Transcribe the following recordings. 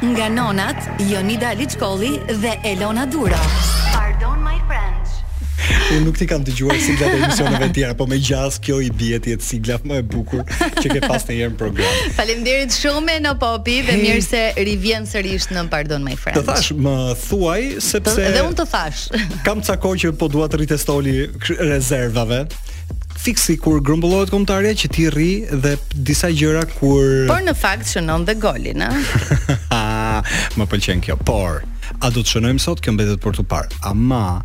Nga nënat Jonida Liçkolli dhe Elona Duro. Pardon my French. Unë nuk t'i kam dëgjuar siglat e emisioneve të tjera, po me gjasë kjo i bie të jetë sigla më e bukur që ke pas ndonjëherë në program. Faleminderit shumë në Popi dhe hey. mirë se rivjen sërish në Pardon My French. Të thashë, më thuaj sepse Dhe unë të thashë. Kam ca kohë që po dua të rri te stoli i rezervave. Fiks sikur grumbullohet kombëtarja që ti rri dhe disa gjëra kur Por në fakt shënon dhe golin, a? Më pëlqen kjo. Por a do të shënojmë sot kjo mbetet për t'u parë. Ama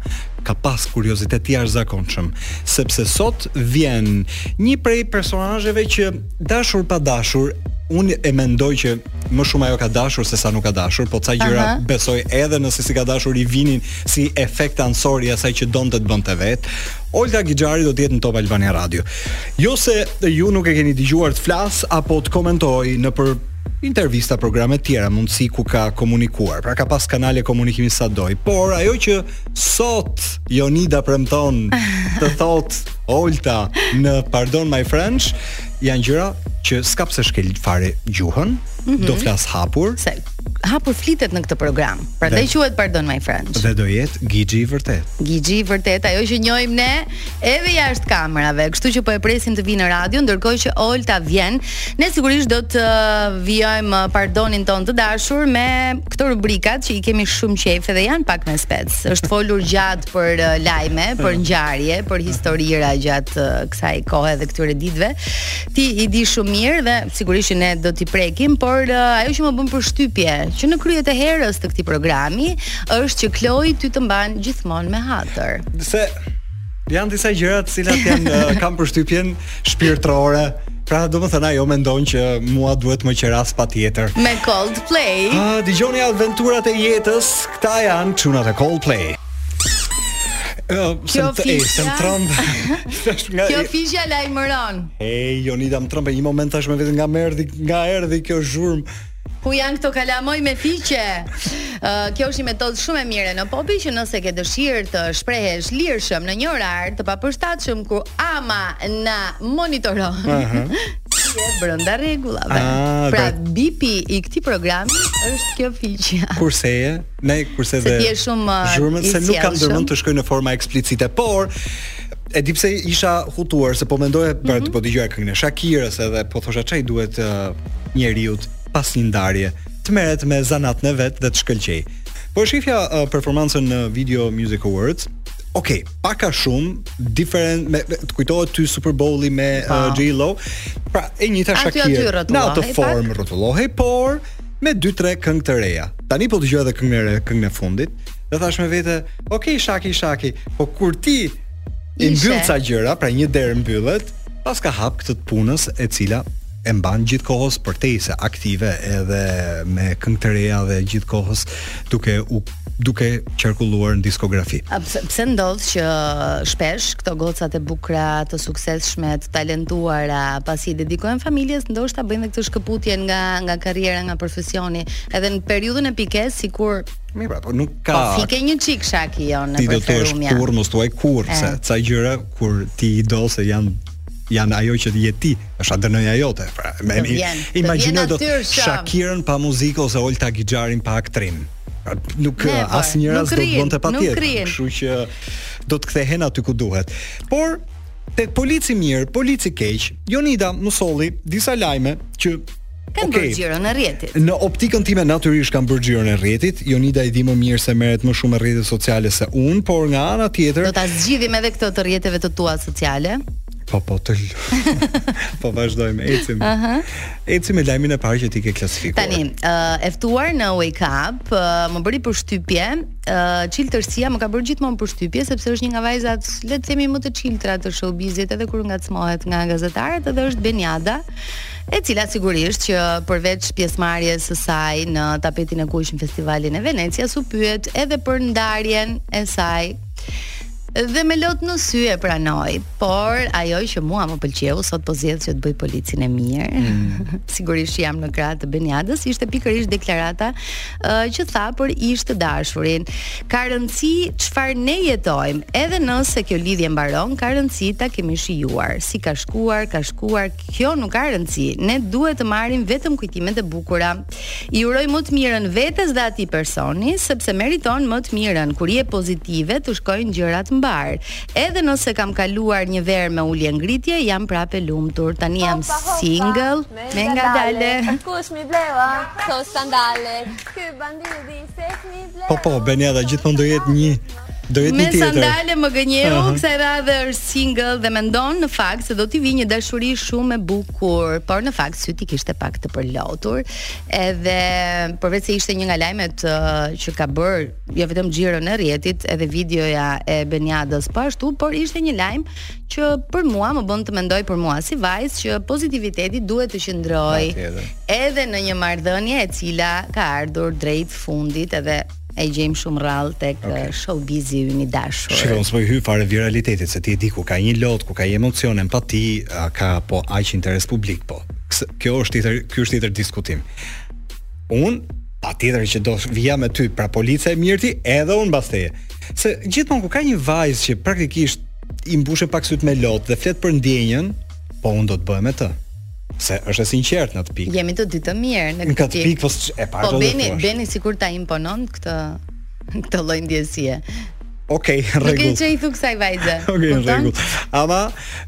ka pas kuriozitet të jashtëzakonshëm, sepse sot vjen një prej personazheve që dashur pa dashur unë e mendoj që më shumë ajo ka dashur se sa nuk ka dashur, po ca gjëra uh -huh. besoj edhe nëse s'i ka dashur i vinin si efekt anësor i asaj që donte të bënte vetë. Olta Gixhari do të jetë në Top Albania Radio. Jo se ju nuk e keni dëgjuar të flasë apo të komentojë nëpër intervista, programe të tjera, mundësi ku ka komunikuar. Pra ka pas kanale komunikimi sa do, por ajo që sot Jonida premton të thotë Olta në Pardon My French, janë gjëra që s'ka pse shkel fare gjuhën, mm -hmm. do mhm. flasë hapur. Se. hapur flitet në këtë program. Prandaj quhet Pardon My French. Dhe do jetë Gigi i vërtetë. Gigi i vërtetë, ajo që njohim ne edhe jashtë kamerave. Kështu që po e presim të vijë në radio, ndërkohë që Olta vjen. Ne sigurisht do të uh, vijojmë uh, Pardonin tonë të dashur me këto rubrikat që i kemi shumë qejf dhe janë pak me spec. Është folur gjatë për uh, lajme, për ngjarje, për historira gjatë kësaj kohe dhe këtyre ditëve. Ti i di shumë mirë dhe sigurisht që ne do t'i prekim, por uh, ajo që më bën përshtypje që në krye të herës të këtij programi është që Kloi ty të mban gjithmonë me hatër. Se janë disa gjëra të cilat janë uh, kanë përshtypjen shpirtërore. Pra domethënë ajo mendon që mua duhet më qerasë patjetër Me Coldplay A, ah, Dëgjoni aventurat e jetës Këta janë çunat e Coldplay Kjo fishja Kjo fishja lajmëron Hej Jonida më trembe një moment thashë me vete nga më erdhi nga erdhi kjo zhurmë. Ku janë këta kalamaj me fishe? Uh, kjo është një metodë shumë e mirë në popi që nëse ke dëshirë të shprehesh lirshëm në një orar të papërshtatshëm ku AMA na monitoron. Uh -huh. Je brenda rregullave. Ah, pra bipi i këtij programi është kjo fishja. Kurse je, ne kurse dhe. Se ti je shumë uh, zhurmët se nuk kam ndërmend të shkoj në forma eksplicite, por E di pse isha hutuar se po mendoja mm -hmm. pra mhm. po dëgjoja këngën e Shakirës edhe po thosha ça i duhet uh, njeriu pas një ndarje të merret me zanatin e vet dhe të shkëlqejë. Po shifja uh, performancën në Video Music Awards, ok, pak a shumë different me, me të kujtohet ty Super Bowl-i me uh, J Lo. Pra, e njëjta Shakira. Në atë formë rrotullohej, por me 2-3 këngë të reja. Tani po dëgjoj edhe këngën e re, këngën e fundit. Dhe thashë me vete, ok, Shaki, Shaki, po kur ti i mbyll ca gjëra, pra një derë mbyllet, pastaj hap këtë të punës e cila e mban gjithë kohës përherë aktive edhe me këngë të reja dhe gjithë kohës duke u duke qarkulluar në diskografi. A pse, pse ndodh që shpesh këto gocat e bukura, të suksesshme, të talentuara, pasi i dedikohen familjes, ndoshta bëjnë këtë shkëputje nga nga karriera, nga profesioni, edhe në periudhën e pikut, sikur Mirë pra, po nuk ka. Po fike një çik shaki jon në preferumja. Ti do të... Kurrë mos thuaj kurrë, se ca gjëra kur ti i do se janë janë ajo që je ti, është ADN-ja jote, pra. E imagjinon dot Shakirën pa muzikë ose Olta Gixharin pa aktrim. Pra, nuk ne, po, asnjëra s'do të bënte patjetër, kështu që do të kthehen aty ku duhet. Por te polici mirë, polici keq, Jonida më solli disa lajme që Kanë okay. bërë xhiron e rrjetit. Në optikën time natyrisht kanë bërë xhiron e rrjetit. Jonida i di më mirë se merret më shumë me rrjetet sociale se unë, por nga ana tjetër Do ta zgjidhim edhe këtë të rrjeteve të tua sociale. Po po të lë. po vazhdojmë, ecim. Ëh. Uh -huh. Ecim me lajmin e parë që ti ke klasifikuar. Tani, ë uh, e ftuar në Wake Up, uh, më bëri përshtypje, ë uh, çiltërsia më ka bërë gjithmonë përshtypje sepse është një nga vajzat, le të themi më të çiltra të showbizit edhe kur ngacmohet nga gazetarët, edhe është Beniada. e cila sigurisht që përveç pjesëmarrjes së saj në tapetin e kuq në festivalin e Venecias u pyet edhe për ndarjen e saj dhe me lot në sy e pranoi, por ajo që mua më pëlqeu sot po zgjedh që të bëj policin e mirë. Mm. Sigurisht që jam në krah të Beniadës, ishte pikërisht deklarata uh, që tha për ish të dashurin. Ka rëndësi çfarë ne jetojmë, edhe nëse kjo lidhje mbaron, ka rëndësi ta kemi shijuar, si ka shkuar, ka shkuar, kjo nuk ka rëndësi. Ne duhet të marrim vetëm kujtimet e bukura. I uroj më të mirën vetes dhe atij personi, sepse meriton më të mirën. Kur je pozitive, të shkojnë gjërat mbarë. Edhe nëse kam kaluar një verë me ulje ngritje, jam prapë e lumtur. Tani jam single, me ngadalë. Kush m'i bleu këto sandale? Ky banditi se Po po, Benjada gjithmonë do jetë një do jetë një tjetër. Me sandale më gënjeu, uh -huh. kësaj radhe është single dhe mendon në fakt se do t'i vijë një dashuri shumë e bukur, por në fakt sytë i kishte pak të përlotur. Edhe përveç se ishte një nga lajmet uh, që ka bërë, jo vetëm xhiron e rrjetit, edhe videoja e Benjadës po ashtu, por ishte një lajm që për mua më bën të mendoj për mua si vajzë që pozitiviteti duhet të qëndrojë edhe në një marrëdhënie e cila ka ardhur drejt fundit edhe e gjejmë shumë rrallë tek okay. Eh, showbizi ynë i dashur. Shikon, s'po i hy fare viralitetit, se ti e di ku ka një lot, ku ka një emocion, empati, eh, ka po aq interes publik, po. Kjo është tjetër, ky është tjetër diskutim. Unë patjetër që do vija me ty pra polica e mirë ti edhe unë mbas teje se gjithmonë ku ka një vajzë që praktikisht i mbushen pak sytë me lot dhe flet për ndjenjën, po unë do të bëhem me të. Se është e sinqertë në atë pikë. Jemi të dy të mirë në këtë pikë. pikë po e para po do të bëni, bëni bëni sikur ta imponon këtë këtë lloj ndjesie. Okej, okay, rregull. Nuk e çaj, thuj kësaj vajze. Okej, okay, rregull. Ama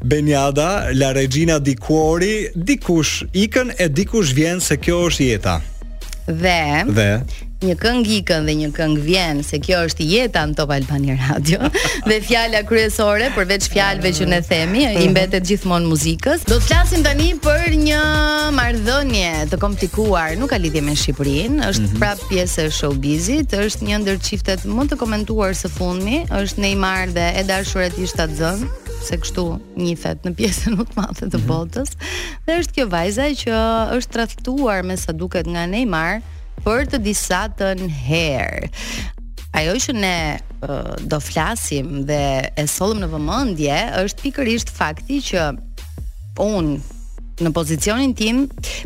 Benjada, la Regina di cuori, dikush ikën e dikush vjen se kjo është jeta. Dhe, dhe një këngë ikën dhe një këngë vjen se kjo është jeta në Top Albania Radio dhe fjala kryesore përveç fjalëve që ne themi i mhm. mbetet gjithmonë muzikës. Do të flasim tani për një marrëdhënie të komplikuar, nuk ka lidhje me Shqipërinë, është mm -hmm. prap pjesë e showbizit, është një ndër çiftet më të komentuar së fundmi, është Neymar dhe e dashura e tij shtatzënë se kështu njihet në pjesën më të madhe të mhm. botës. Dhe është kjo vajza që është tradhtuar me sa duket nga Neymar për të disatën herë. Ajo që ne uh, do flasim dhe e sollëm në vëmendje është pikërisht fakti që unë në pozicionin tim,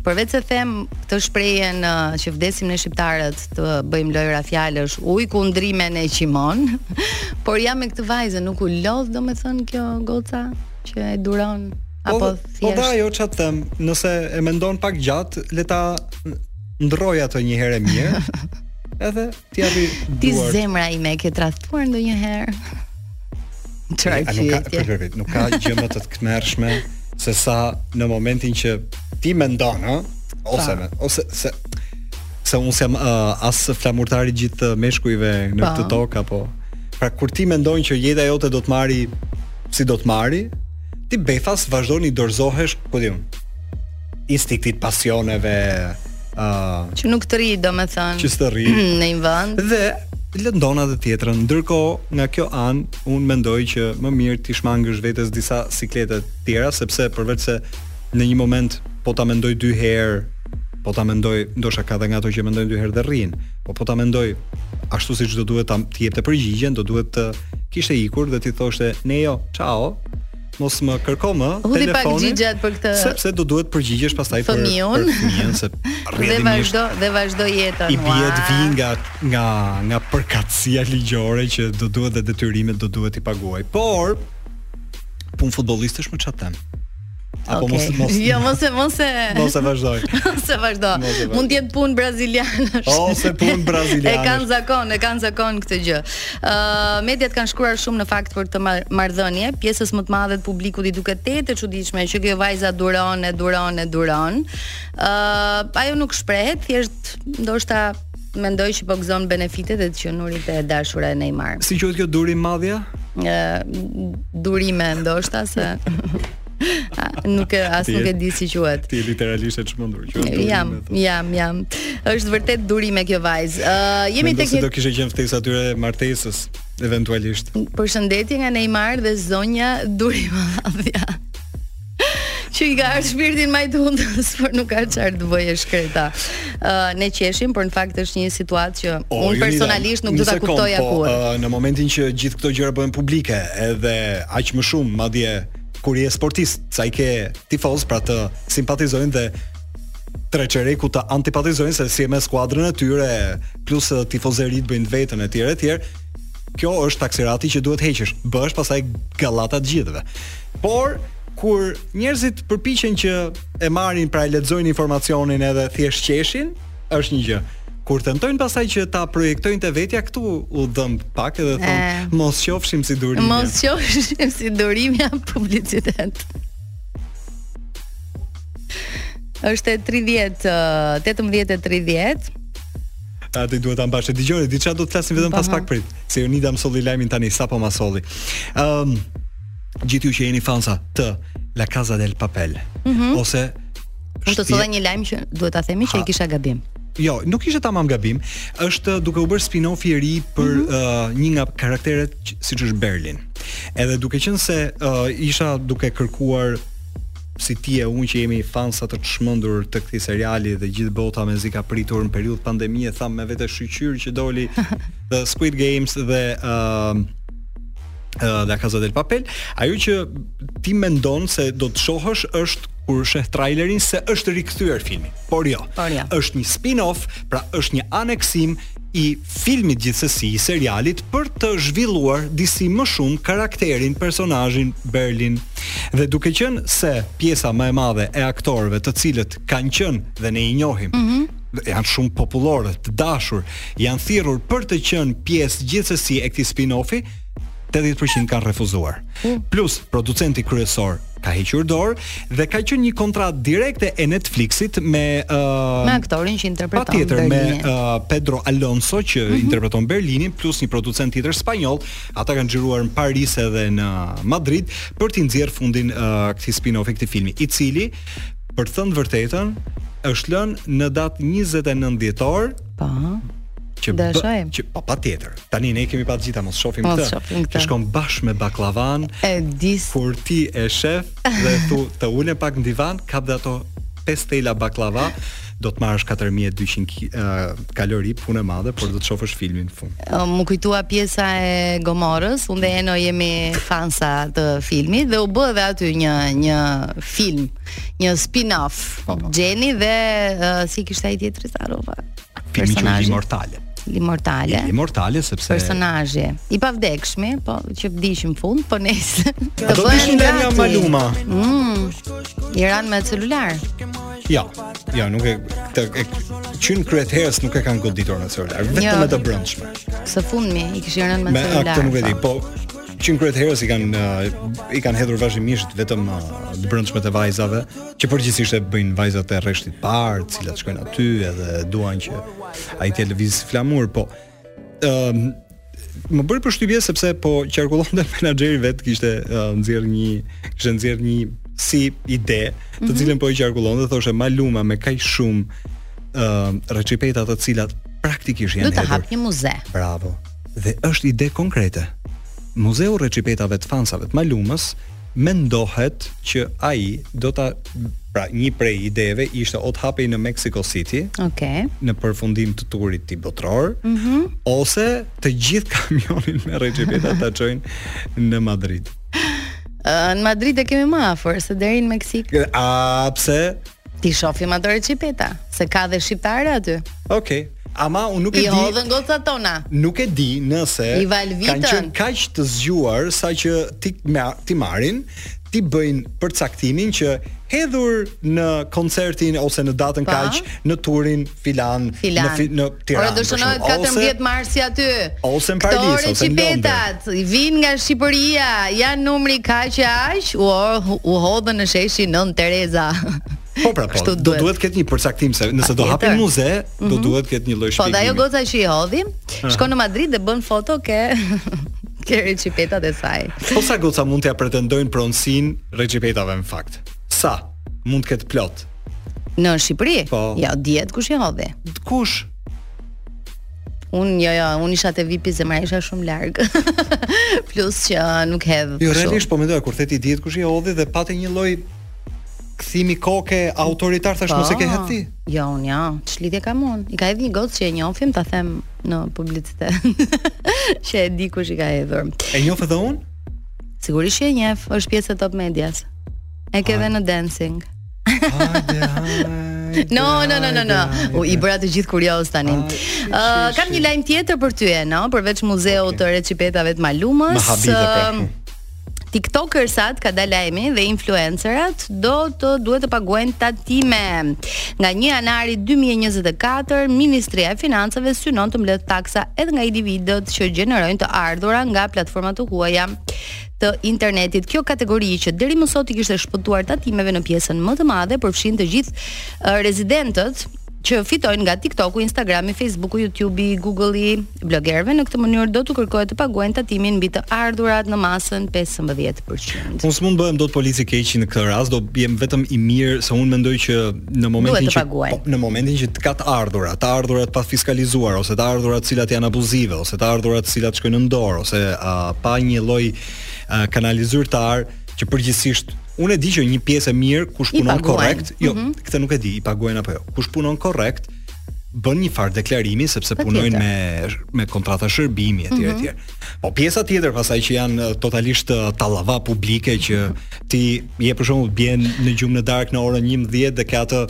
përveç se them këtë shprehjen uh, që vdesim ne shqiptarët të bëjmë lojëra fjalësh, ujku ndrimen e qimon, por jam me këtë vajzë nuk u lodh domethënë kjo goca që e duron Po, apo po thjesht Po ajo ça t'them, nëse e mendon pak gjatë, le ta ndrroj ato një herë e mirë. Edhe ti avi duar. Ti zemra ime e ke tradhtuar ndonjëherë? Çfarë ti? Nuk ka, për, nuk ka gjë më të tmerrshme se sa në momentin që ti mendon, ë, ose me, ose se se unë s'jam uh, as flamurtar i gjithë meshkujve në këtë tokë apo pra kur ti mendon që jeta jote do të marrë si do të marrë, Ti befas vazhdon i dorëzohesh, ku di unë. Instinktit, pasioneve, ë uh, që nuk të rri, domethënë. Që s'të rri në një vend. Dhe lëndon dhe tjetrën. Ndërkohë, nga kjo anë, unë mendoj që më mirë t'i shmangësh vetes disa sikleta të tjera, sepse përveçse në një moment po ta mendoj dy herë po ta mendoj, ndoshta ka dhe nga ato që mendojnë dy herë dhe rrinë. Po po ta mendoj ashtu siç do duhet ta jepte përgjigjen, do duhet të kishte ikur dhe t'i thoshte jo, ciao, mos më kërko më. Hidhe telefonin. Hidhe për këtë. Sepse do duhet përgjigjesh pastaj për fëmijën, për fëmijën se dhe vazhdo dhe vazhdo jetën. I bie të vij nga nga nga përkatësia ligjore që do duhet dhe detyrimet do duhet t'i paguajë. Por punë futbollistësh, më ça të them. Apo okay. mos mos. Jo, mos e mos e. Mos e vazhdoj. Mos e vazhdo. Mund të jetë punë brazilianësh. Ose punë brazilianësh. e kanë zakon, e kanë zakon këtë gjë. Ë uh, mediat kanë shkruar shumë në fakt për këtë marrëdhënie, pjesës më të madhe të publikut i duket tejet e çuditshme që kjo vajza duron e duron e duron. Ë uh, ajo nuk shprehet, thjesht ndoshta Mendoj që po gëzon benefitet e të qenurit e dashura e Neymar. Si quhet kjo durimmadhja? Ë Durime ndoshta se nuk e as nuk e di si quhet. Ti literalisht e çmendur që është. Jam, jam, jam. Është vërtet Durime kjo vajzë. Ë uh, jemi tek një do kishte qenë ftesa e tyre e martesës eventualisht. Përshëndetje nga Neymar dhe zonja Durima. që i ka ardhur shpirti në majë të hundës, por nuk ka çfarë të bëjë e shkreta. Ë uh, ne qeshim, por në fakt është një situatë që o, unë personalisht nuk do ta kuptoja po, kurrë. Uh, në momentin që gjithë këto gjëra bëhen publike, edhe aq më shumë madje kur je sportist, ca i ke tifozë, pra të simpatizojnë dhe treçereku të antipatizojnë se s'je me skuadrën e tyre, plus uh, tifozeritë bëjnë të vetën e tjerë, e tjerë, kjo është taksirati që duhet të heqësh, bëhesh pastaj gallata e të gjithëve. Por kur njerëzit përpiqen që e marrin pra e lexojnë informacionin edhe thjesht qeshin, është një gjë. Kur tentojnë pastaj që ta projektojnë te vetja këtu u dhemb pak edhe thonë mos qofshim si Durimja. Mos qofshim si Durimja. Publicitet. Është 30 18:30. Ti duhet ta mbash. Dëgjoni, diçka do të flasim vetëm pas pak prit. Se Jonida më solli lajmin tani sapo ma solli. Ëm um, gjithë ju që jeni fansa të La Casa de Papel mm -hmm. ose Më në fund dhe një lajm që duhet ta themi që e kisha gabim. Jo, nuk ishte tamam gabim. Është duke u bërë spin-off i ri për mm -hmm. uh, një nga karakteret siç është Berlin. Edhe duke qenë se uh, isha duke kërkuar si ti e unë që jemi fansa të çmendur të këtij seriali dhe gjithë bota mezi ka pritur në periudhë pandemie, thamë me vete shyqyr që doli The Squid Games dhe uh, La Casa del Papel, ajo që ti mendon se do të shohësh është kur sheh trailerin se është rikthyer filmi. Por jo. Por jo. Është një spin-off, pra është një aneksim i filmit gjithsesi i serialit për të zhvilluar disi më shumë karakterin, personazhin Berlin. Dhe duke qenë se pjesa më e madhe e aktorëve të cilët kanë qenë dhe ne i njohim, mm -hmm. janë shumë popullorë, të dashur, janë thirrur për të qenë pjesë gjithsesi e këtij spin-off-i, 80% kanë refuzuar. Mm. Plus producenti kryesor ka hequr dorë dhe ka qenë një kontratë direkte e Netflixit me uh, me aktorin që interpreton patjetër me uh, Pedro Alonso që mm -hmm. interpreton Berlinin plus një producent tjetër spanjoll, ata kanë xhiruar në Paris edhe në Madrid për të nxjerrë në fund uh, këtij spin-off-i këtij filmi, i cili për të thënë të vërtetën është lënë në datë 29 dhjetor Po. Që do të shohim. Që pa patjetër. Tani ne kemi pa të gjitha, mos ta shohim këtë. Mos ta shohim këtë. Që shkon bashkë me baklavan. E di. Kur ti e shef dhe thu të ulem pak në divan, kap dhe ato pesë thela baklava, do të marrësh 4200 uh, kalori punë e madhe, por do të shofësh filmin në fund. Uh, më kujtoi pjesa e Gomorës, unë dhe Eno jemi fansa të filmit dhe u bë edhe aty një një film. një spin-off. Po, po. Genny dhe uh, si kishte ai tjetri sa rrova. Filmi që është Immortale. Immortale. Immortale sepse personazhi i pavdekshëm, po që vdiq në fund, po nesër. Do të bëjmë një Maluma. Mm. I ranë me celular. Jo. Jo, nuk e të e që në krye të herës nuk e kanë goditur në celular, vetëm jo. me të brendshme. Së fundmi i kishin rënë me, me celular. Me aktë nuk e di, po. po që në krye të herës i kanë uh, i kanë hedhur vazhdimisht vetëm uh, të brendshmet e vajzave, që përgjithësisht e bëjnë vajzat e rreshtit të parë, të cilat shkojnë aty edhe duan që ai të lëvizë flamur, po ë um, më bëri përshtypje sepse po qarkullonte menaxheri vetë kishte uh, nxjerr një kishte nxjerr një si ide, të mhm. cilën po qarkullon dhe thoshte Maluma me kaq shumë ë uh, recipeta të cilat praktikisht janë. Do të hapë një muze. Bravo. dhe është ide konkrete. Muzeu i recipetave të fansave të Malumës mendohet që ai do ta pra një prej ideve ishte o të hapej në Mexico City. Okej. Okay. Në përfundim të turit të tij botëror, mm -hmm. ose të gjithë kamionin me recipeta ta çojnë në Madrid. Në Madrid e kemi më afër se deri në Meksikë. A pse? T'i shofim ato recipeta, se ka dhe shqiptare aty. Okej. Okay. Ama unë nuk e di. I hodhën gocat tona. Nuk e di nëse kanë qenë kaq të zgjuar saqë t'i me t'i marrin, t'i bëjnë përcaktimin që hedhur në koncertin ose në datën kaq në turin filan, filan. në në Tiranë. Ora do shënohet 14 marsi aty. Ose në Paris, ose në Londër. Recipetat i vin nga Shqipëria, janë numri kaq e aq, u u hodhën në sheshin Nën Tereza. Po pra po, do duhet të ketë një përcaktim se nëse do hapim muze, do mhm. duhet të ketë një lloj shpjegimi. Po dhe ajo goca që i hodhi, shkon në Madrid dhe bën foto ke ke recipetat e saj. Po sa goca mund t'ia pretendojnë pronësin recipetave në fakt? Sa mund të ketë plot? Në Shqipëri? Po. Ja, dihet kush i hodhi. Kush? Un jo jo, un isha te VIP zemra isha shumë larg. Plus që nuk hedh. Jo, realisht po mendoj kur the ti dihet kush i hodhi dhe pati një lloj kthimi koke autoritar thash mos i ke hedh ti. Po, jo, un jo, ç'lidhje kam un? I ka hedh një gocë që e njohim, ta them në publicitet. që e di kush i ka hedhur. E njoh edhe un? Sigurisht që e njeh, është pjesë e Top Medias. E ke dhe në dancing. Hajde, hajde. No, no, no, no, no. U i bëra të gjithë kurioz tani. Ë kam një lajm tjetër për ty, Eno, përveç muzeut okay. të recipetave të Malumës. Më habi dhe për. TikTokersat ka dalë lajmi dhe influencerat do të duhet të paguajnë tatime. Nga 1 janari 2024, Ministria e Financave synon të mbledh taksa edhe nga individët që gjenerojnë të ardhura nga platforma të huaja. të internetit. Kjo kategori që deri më sot i kishte shpëtuar tatimeve në pjesën më të madhe përfshin të gjithë uh, rezidentët që fitojnë nga TikToku, Instagrami, Facebooku, YouTubei, Google'i, blogerëve në këtë mënyrë do t'u kërkohet të paguajnë tatimin mbi të ardhurat në masën 15%. Unë s'mund bëhem dot polici i keq në këtë rast, do jem vetëm i mirë se unë mendoj që në momentin që po, në momentin që ti ke të ardhura, të ardhura të pafiskalizuara ose të ardhura të cilat janë abuzive ose të ardhura të cilat shkojnë nën dorë ose uh, pa një lloj uh, kanali zyrtar që përgjithsisht unë e di që një pjesë e mirë kush punon korrekt, jo, mm -hmm. këtë nuk e di, i paguajnë apo jo. Kush punon korrekt bën një farë deklarimi sepse punojnë me me kontrata shërbimi etj etj. Mm -hmm. Po pjesa tjetër pastaj që janë totalisht tallava publike që ti je për shembull bie në gjumë në darkë në orën 11 dhe ke atë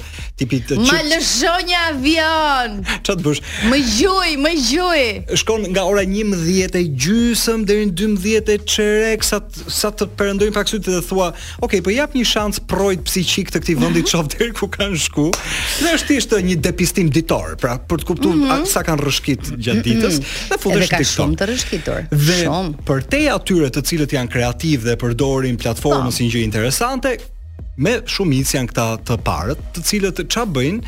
tipin te Ma lësho një avion. Çfarë të bësh? Më gjuj, më gjuj. Shkon nga ora 11 e gjysëm deri në 12 e çerek sa sa të perëndojnë pak sytë dhe thua Ok, po i jap një shans prodhimit psiqik të këtij vendi të shoh deri ku kanë shku. Dhe është thjesht një depistim ditor, pra për të kuptuar mm -hmm. sa kanë rrëshkit gjatë mhm. ditës, mm -hmm. dhe futesh TikTok. Është shumë të rrëshkitur. Dhe shumë. përtej atyre të cilët janë kreativ dhe përdorin platformën po. si një gjë interesante, me shumicë janë këta të parët, të cilët ça bëjnë,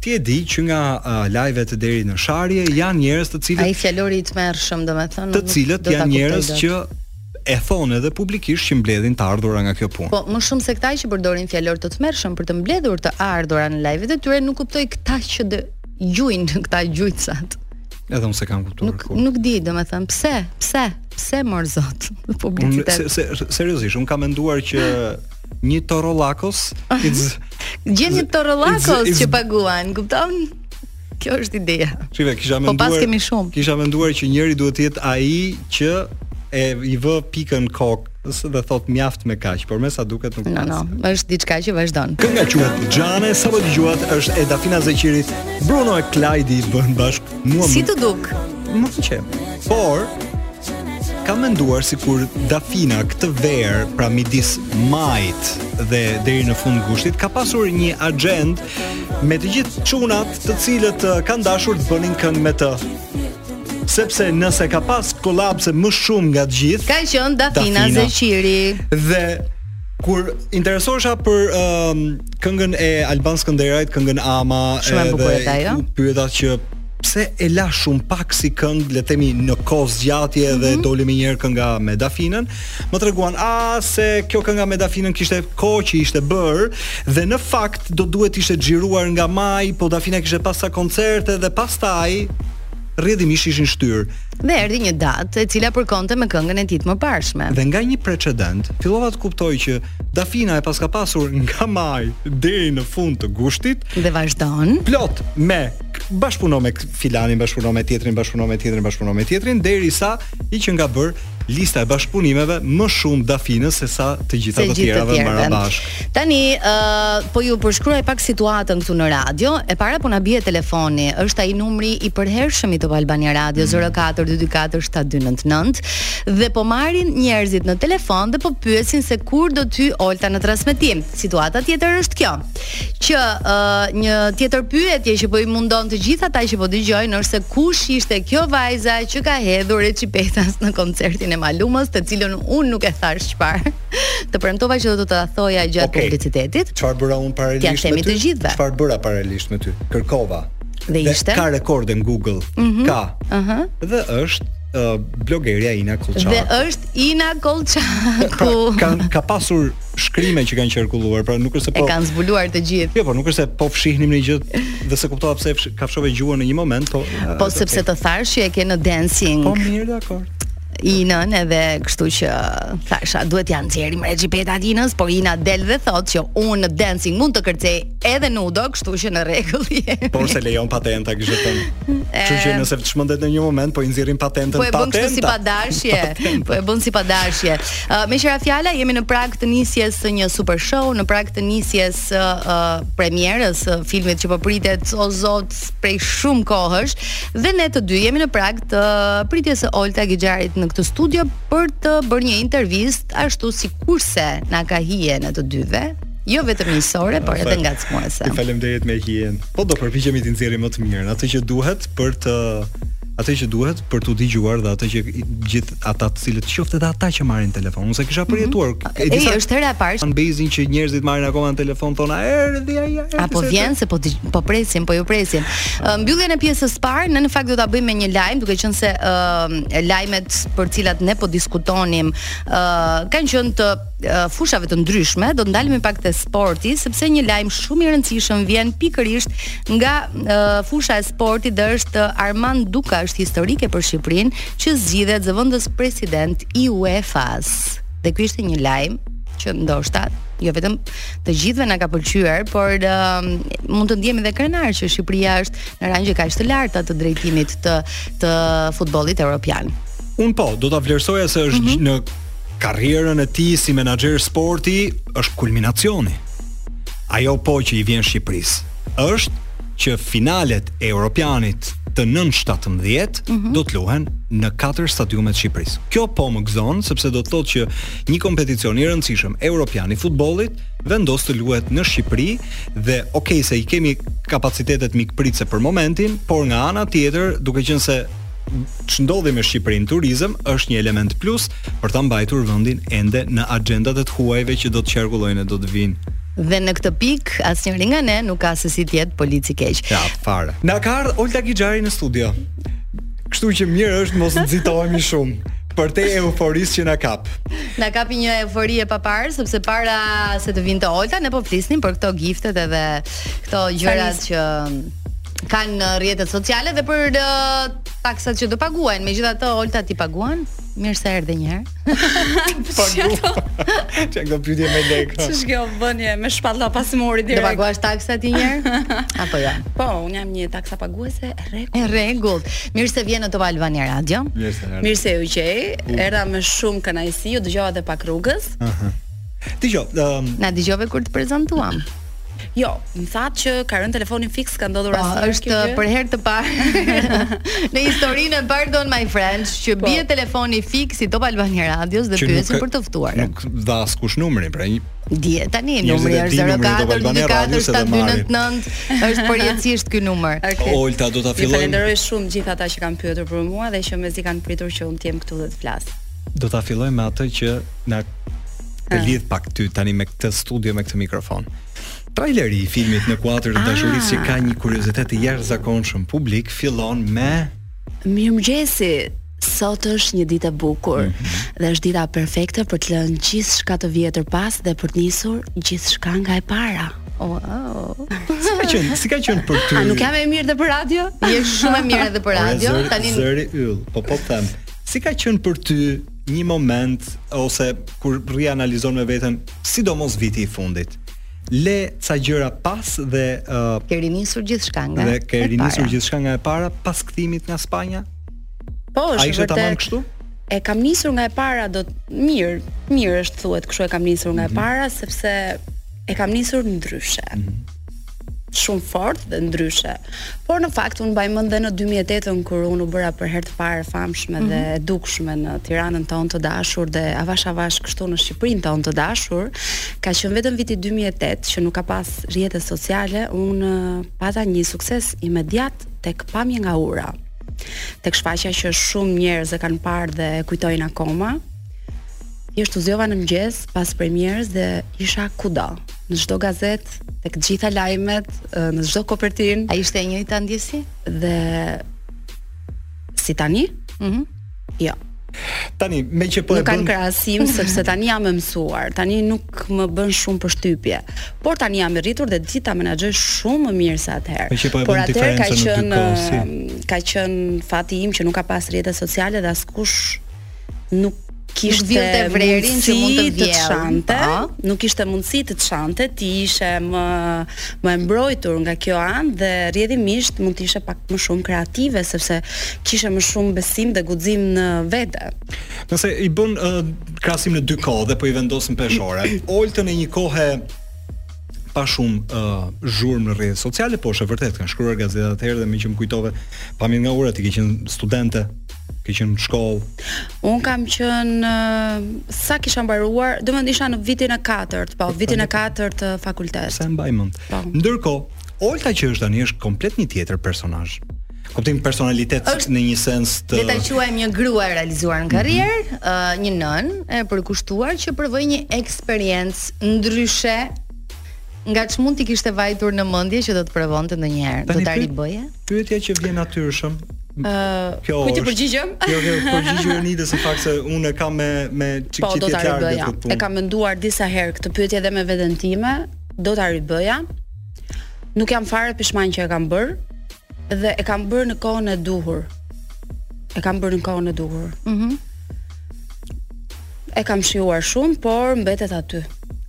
ti e di që nga uh, live-et deri në sharje janë njerëz të cilët ai fjalori i tmerrshëm domethënë të cilët janë njerëz që e thonë edhe publikisht që mbledhin të ardhura nga kjo punë. Po, më shumë se këta që përdorin fjalor të tmerrshëm për të mbledhur të ardhura në live-et e tyre, nuk kuptoj këta që dhe gjujn këta gjujtsat. Edhe unë s'e kam kuptuar. Nuk kur. nuk di, domethënë, pse? Pse? Pse mor zot? Publicitet. Se, se, seriozisht, un kam menduar që një torrollakos, it's gjen një torrollakos që paguan, kupton? Kjo është ideja. Shive, kisha menduar. Po pas kemi shumë. Kisha menduar që njëri duhet të jetë ai që e i vë pikën kokë dhe thot mjaft me kaq, por me sa duket nuk. Jo, jo, është diçka që vazhdon. Kënga quhet Xhane, sapo dëgjuat është e Dafina Zeqirit, Bruno e Klajdi bën bashk mua. Si të duk? Më pëlqen. Por kam menduar sikur Dafina këtë verë, pra midis majit dhe deri në fund gushtit ka pasur një agjendë Me të gjithë çunat të cilët uh, kanë dashur të bënin këngë me të. Sepse nëse ka pas kollabse më shumë nga të gjithë, ka qenë Dafina, Dafina. Zeqiri. Dhe kur interesohesha për um, këngën e Alban Skënderajt, këngën Ama, shumë e bukur edhe ajo. Pyeta që pse e la shumë pak si këngë, le të themi në kohëzgjatje mm -hmm. dhe mhm. doli menjëherë kënga me Dafinën. Më treguan a se kjo kënga me Dafinën kishte kohë që ishte bër dhe në fakt do duhet të ishte xhiruar nga maj, po Dafina kishte pas sa koncerte dhe pastaj rrjedhimisht ishin shtyrë. Dhe erdhi një datë e cila përkonte me këngën e tij të mëparshme. Dhe nga një precedent, fillova të kuptoj që Dafina e paska pasur nga maj deri në fund të gushtit dhe vazhdon plot me bashkëpuno me filanin, bashkëpuno me tjetrin, bashkëpuno me tjetrin, bashkëpuno me tjetrin derisa i qënka bër lista e bashkëpunimeve më shumë Dafinës se sa të gjitha të tjerave marrë bashk. Tani ë uh, po ju përshkruaj pak situatën këtu në radio. E para po na bie telefoni, është ai numri i përhershëm i Top Albania Radio mm. 0422472999 dhe po marrin njerëzit në telefon dhe po pyesin se kur do të hyj Olta në transmetim. Situata tjetër është kjo. Që uh, një tjetër pyetje që po i mundon të gjithë ata që po dëgjojnë është se kush ishte kjo vajza që ka hedhur reçipetat në koncertin e Malumës, të cilën unë nuk e thash çfarë. të premtova që do të ta thoja gjatë okay. publicitetit. Çfarë bëra unë paralelisht me ty? Çfarë bëra paralelisht me ty? Kërkova. Dhe ishte. Dhe ka rekorde në Google. Mm -hmm. Ka. Ëh. Uh -huh. Dhe është uh, blogerja Ina Kollçaku. Dhe është Ina Kollçaku. pra, ka ka pasur shkrime që kanë qarkulluar, pra nuk është se po e kanë zbuluar të gjithë. Jo, po nuk është se po fshihnim ndonjë gjë dhe s'e kuptova pse kafshove gjuhën në një moment, po Po sepse të thash që e ke në Dancing. Po mirë, dakor Inën edhe kështu që thasha duhet t'ja nxjerrim reçipetat Inës, por Ina del dhe thot që unë në Dancing mund të kërcej Edhe nudo, kështu që në rregull je. Por se lejon patenta kështu që. Kështu që nëse të çmendet në një moment po i nxjerrim patentën patenta. Po e bën kështu si padashje. Po e bën si padashje. Uh, me qira fjala jemi në prag të nisjes së një super show, në prag të nisjes së uh, premierës së filmit që po pritet o zot prej shumë kohësh dhe ne të dy jemi në prag të pritjes së Olta Gixharit në këtë studio për të bërë një intervistë ashtu sikurse na ka hije ne të dyve. Jo vetëm njësore, por edhe ngacmuese. Ju faleminderit me hijen. Po do përpiqemi të nxjerrim më të mirën, atë që duhet për të atë që duhet për tu dëgjuar dhe atë që gjithë ata të cilët qoftë edhe ata që marrin telefon. Unë se kisha mhm. përjetuar. Mm -hmm. Edhe është hera e parë. Në bezin që njerëzit marrin akoma në telefon thonë, "Erdhi ai." Apo vjen se po po presim, po ju presim. Mbylljen e pjesës së parë, në fakt do ta bëjmë me një lajm, duke qenë se uh, lajmet për të cilat ne po diskutonim, uh, kanë qenë të fushave të ndryshme, do të ndalemi pak te sporti sepse një lajm shumë i rëndësishëm vjen pikërisht nga uh, fusha e sportit dhe është Armand Duka, është historike për Shqipërinë, që zgjidhet zëvendës president i UEFA-s. Dhe ky ishte një lajm që ndoshta jo vetëm të gjithëve na ka pëlqyer, por uh, mund të ndihemi edhe krenarë që Shqipëria është në rangje kaq të larta të drejtimit të të futbollit evropian. Un po, do ta vlerësoja se është mm -hmm. në Karrierën e tij si menaxher sporti është kulminacioni. Ajo po që i vjen Shqipërisë është që finalet e Europianit të nën 17 mm -hmm. do të luhen në katër stadiume të Shqipërisë. Kjo po më gëzon sepse do të thotë që një kompeticion i rëndësishëm europian i futbollit vendos të luhet në Shqipëri dhe ok se i kemi kapacitetet mikpritëse për momentin, por nga ana tjetër, duke qenë se ç'ndodhi me Shqipërinë në turizëm është një element plus për ta mbajtur vendin ende në agjendat e të huajve që do të qarkullojnë e do të vinë. Dhe në këtë pikë asnjëri nga ne nuk ka se si të jetë polici i keq. Ja, fare. Na ka ardhur Olta Gixhari në studio. Kështu që mirë është mos nxitohemi shumë prej euforisë që na kap. Na kapi një eufori e paparë sepse para se të vinte Olta ne po flisnim për këto giftet edhe këto gjërat që kanë në rrjetet sociale dhe për uh, taksat që do paguajnë. Megjithatë Olta ti paguan? Mirë se erdhe një herë. Po çfarë? Çka do pyesje me lek? Ç'është kjo vënie me shpatulla pas muri direkt? Do paguash taksat ti një herë? Apo jo? Po, un jam një taksa paguese rregull. E rregullt. Mirë se vjen në Top Albania Radio. Mirë se erdhe. Mirë se ju gjej. Erdha me shumë kënaqësi, ju dëgjova edhe pak rrugës. Aha. Dëgjo, ëm ehm, Na dëgjove kur të prezantuam. Jo, më thatë që ka rënë telefoni fix, ka ndodhur po, asnjë. Është për herë të parë në historinë e Pardon My Friends që po. bie telefoni fix i Top Albania Radios dhe pyesin për të ftuarin. Nuk dha askush numrin, pra një Gjë, tani numri është 04 24 7299 është përjetësisht ky numër. Okay. Olta do ta fillojmë. Falenderoj shumë gjithë ata që kanë pyetur për mua dhe që mezi kanë pritur që unë të jem këtu dhe të flas. Do ta filloj me atë që na lidh pak ty tani me këtë studio me këtë mikrofon. Traileri i filmit në kuadër të ah. dashurisë që ka një kuriozitet të jashtëzakonshëm publik fillon me Mirëmëngjesi. Sot është një ditë e bukur mm -hmm. dhe është dita perfekte për të lënë gjithçka të vjetër pas dhe për të nisur gjithçka nga e para. Wow. Si ka qenë? Si ka qenë për ty? A nuk jam e mirë dhe për radio? Je shumë e mirë edhe për radio. Tani zëri yll. Po po them. Si ka qenë për ty një moment ose kur rri analizon me veten, sidomos viti i fundit? Le ca gjëra pas dhe uh, ke rinisur gjithçka nga. Dhe ke rinisur gjithçka nga e para pas kthimit nga Spanja? Po, është vërtet. A ishte tamam kështu? E kam nisur nga e para do të mirë, mirë s'thuhet, kështu e kam nisur nga e mhm. para sepse e kam nisur ndryshe. Mm -hmm. shumë fort dhe ndryshe. Por në fakt unë mbaj mend dhe në 2008-ën kur unë u bëra për herë të parë e famshme mm -hmm. dhe mhm. e dukshme në Tiranën tonë të dashur dhe avash avash kështu në Shqipërinë tonë të dashur, ka qenë vetëm viti 2008 që nuk ka pas rrjete sociale, unë pata një sukses imediat tek pamje nga ura. Tek shfaqja që shumë njerëz e kanë parë dhe e kujtojnë akoma, Thjesht u zgjova në mëngjes pas premierës dhe isha kudo, në çdo gazetë, tek të gjitha lajmet, në çdo kopertinë. A ishte e njëjta ndjesi? Dhe si tani? Mhm. Mm jo. Tani, meqë po e bën. Nuk kanë krahasim sepse tani jam e mësuar. Tani nuk më bën shumë përshtypje. Por tani jam e rritur dhe di ta menaxhoj shumë më mirë se atëherë. Meqë po e bën diferencën në dy kohë. Por atëherë ka qenë ka qenë fati im që nuk ka pas rrjete sociale dhe askush nuk kishte të villte vrerin që mund të vjellë. Shante, nuk kishte mundësi të shante, ti ishe më më e mbrojtur nga kjo anë dhe rrjedhimisht mund të ishe pak më shumë kreative sepse kishe më shumë besim dhe guxim në vete. Nëse i bën uh, krahasim në dy kohë dhe po i vendosim në peshore, Oltën e një kohe pa shumë uh, zhurmë në rrjetet sociale, po është e vërtetë, kanë shkruar gazetat atëherë dhe meqë më kujtove, Pamje nga ura ti ke qenë studente, Ke qenë në shkollë? Un kam qenë sa kisha mbaruar, do të isha në vitin e katërt, po, vitin e katërt të fakultetit. Sa mbaj mend. Po. Ndërkohë, Olta që është tani është komplet një tjetër personazh. Kuptim personalitet është, në një sens të Le ta quajmë një grua e realizuar në mhm. karrierë, mm -hmm. uh, një nënë e përkushtuar që provoi një eksperiencë ndryshe nga ç'mund t'i kishte vajtur në mendje që do të provonte ndonjëherë. Do ta ribëje? Pyetja që vjen natyrshëm, Uh, kjo kujt i përgjigjem? Jo, jo, përgjigjem Jonidës në fakt se unë e kam me me çik po, të tjerë në këtë punë. E kam menduar disa herë këtë pyetje dhe me veten time, do ta ribëja. Nuk jam fare pishman që e kam bër dhe e kam bër në kohën e duhur. E kam bër në kohën e duhur. Mhm. Mm e kam shijuar shumë, por mbetet aty.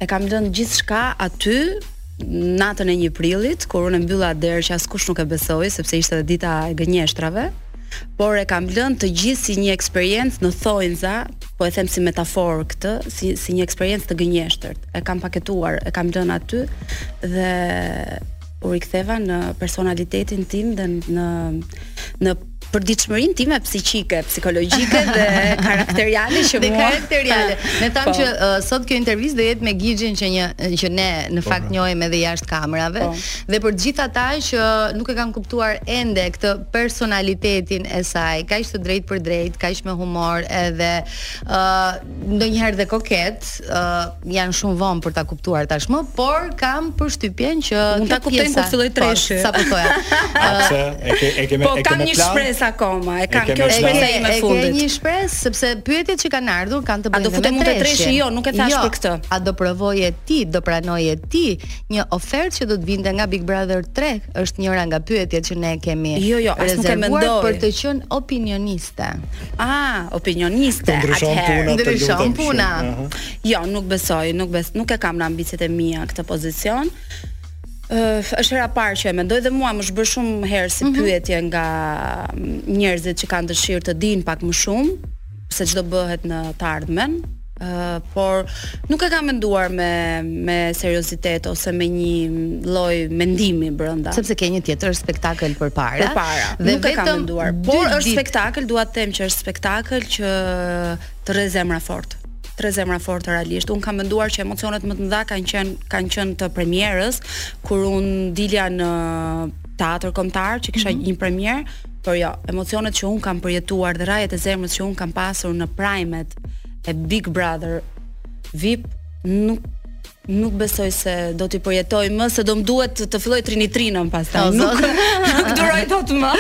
E kam dhënë gjithçka aty Natën e një prillit, kur unë mbylla atë derë që askush nuk e besoi, sepse ishte dhe dita e gënjeshtrave, por e kam lënë të gjithë si një eksperiencë në thonjëza, po e them si metaforë këtë, si si një eksperiencë të gënjeshtërt. E kam paketuar, e kam lënë aty dhe u riktheva në personalitetin tim dhe në në përditshmërinë time psiqike, psikologjike dhe karakteriale që mua. Dhe karakteriale. Ne thamë po. që uh, sot kjo intervistë do jetë me Gixhin që një që ne në po, fakt po. njohim edhe jashtë kamerave po. dhe për të gjithë ata që nuk e kanë kuptuar ende këtë personalitetin e saj, kaq të drejtpërdrejtë, kaq me humor edhe uh, ndonjëherë dhe koket, ë uh, janë shumë vonë për ta kuptuar tashmë, por kam përshtypjen që mund ta kuptojnë kur të fillojë po, treshi. Po, sa po thoja. Ë e ke e ke me po, e ke me plan. Po kam një shpresë akoma, e kam kjo shpresa ime e fundit. E ke një shpresë sepse pyetjet që kanë ardhur kanë të bëjnë me treshin. A do futem unë te treshi? Jo, nuk e thash jo, për këtë. A do provoje ti, do pranoje ti një ofertë që do të vinte nga Big Brother 3? Është njëra nga pyetjet që ne kemi. Jo, jo, as nuk e mendoj. Për të qenë opinioniste Ah, opinioniste. Ndryshon puna, ndryshon puna. Jo, nuk besoj, nuk bes, nuk e kam në ambiciet e mia këtë pozicion. Uh, është hera parë që e mendoj dhe mua më s'është bërë shumë herë si mm -hmm. pyetje nga njerëzit që kanë dëshirë të dinë pak më shumë se ç'do bëhet në të ardhmen, por nuk e kam menduar me me seriozitet ose me një lloj mendimi brenda. Sepse ke një tjetër spektakël përpara. Përpara. Dhe nuk e kam menduar, por është dit... spektakël, dua të them që është spektakël që të rreh zemra fort të rreh zemra fort realisht. Un kam menduar që emocionet më të mëdha kanë qen kanë qen të premierës kur un dilja në teatër kombëtar që kisha mm -hmm. një premierë, por jo, emocionet që un kam përjetuar dhe rrahjet e zemrës që un kam pasur në primet e Big Brother VIP nuk nuk besoj se do t'i përjetoj më se do më duhet të, të filloj trinitrinën pastaj. Nuk nuk duroj dot më.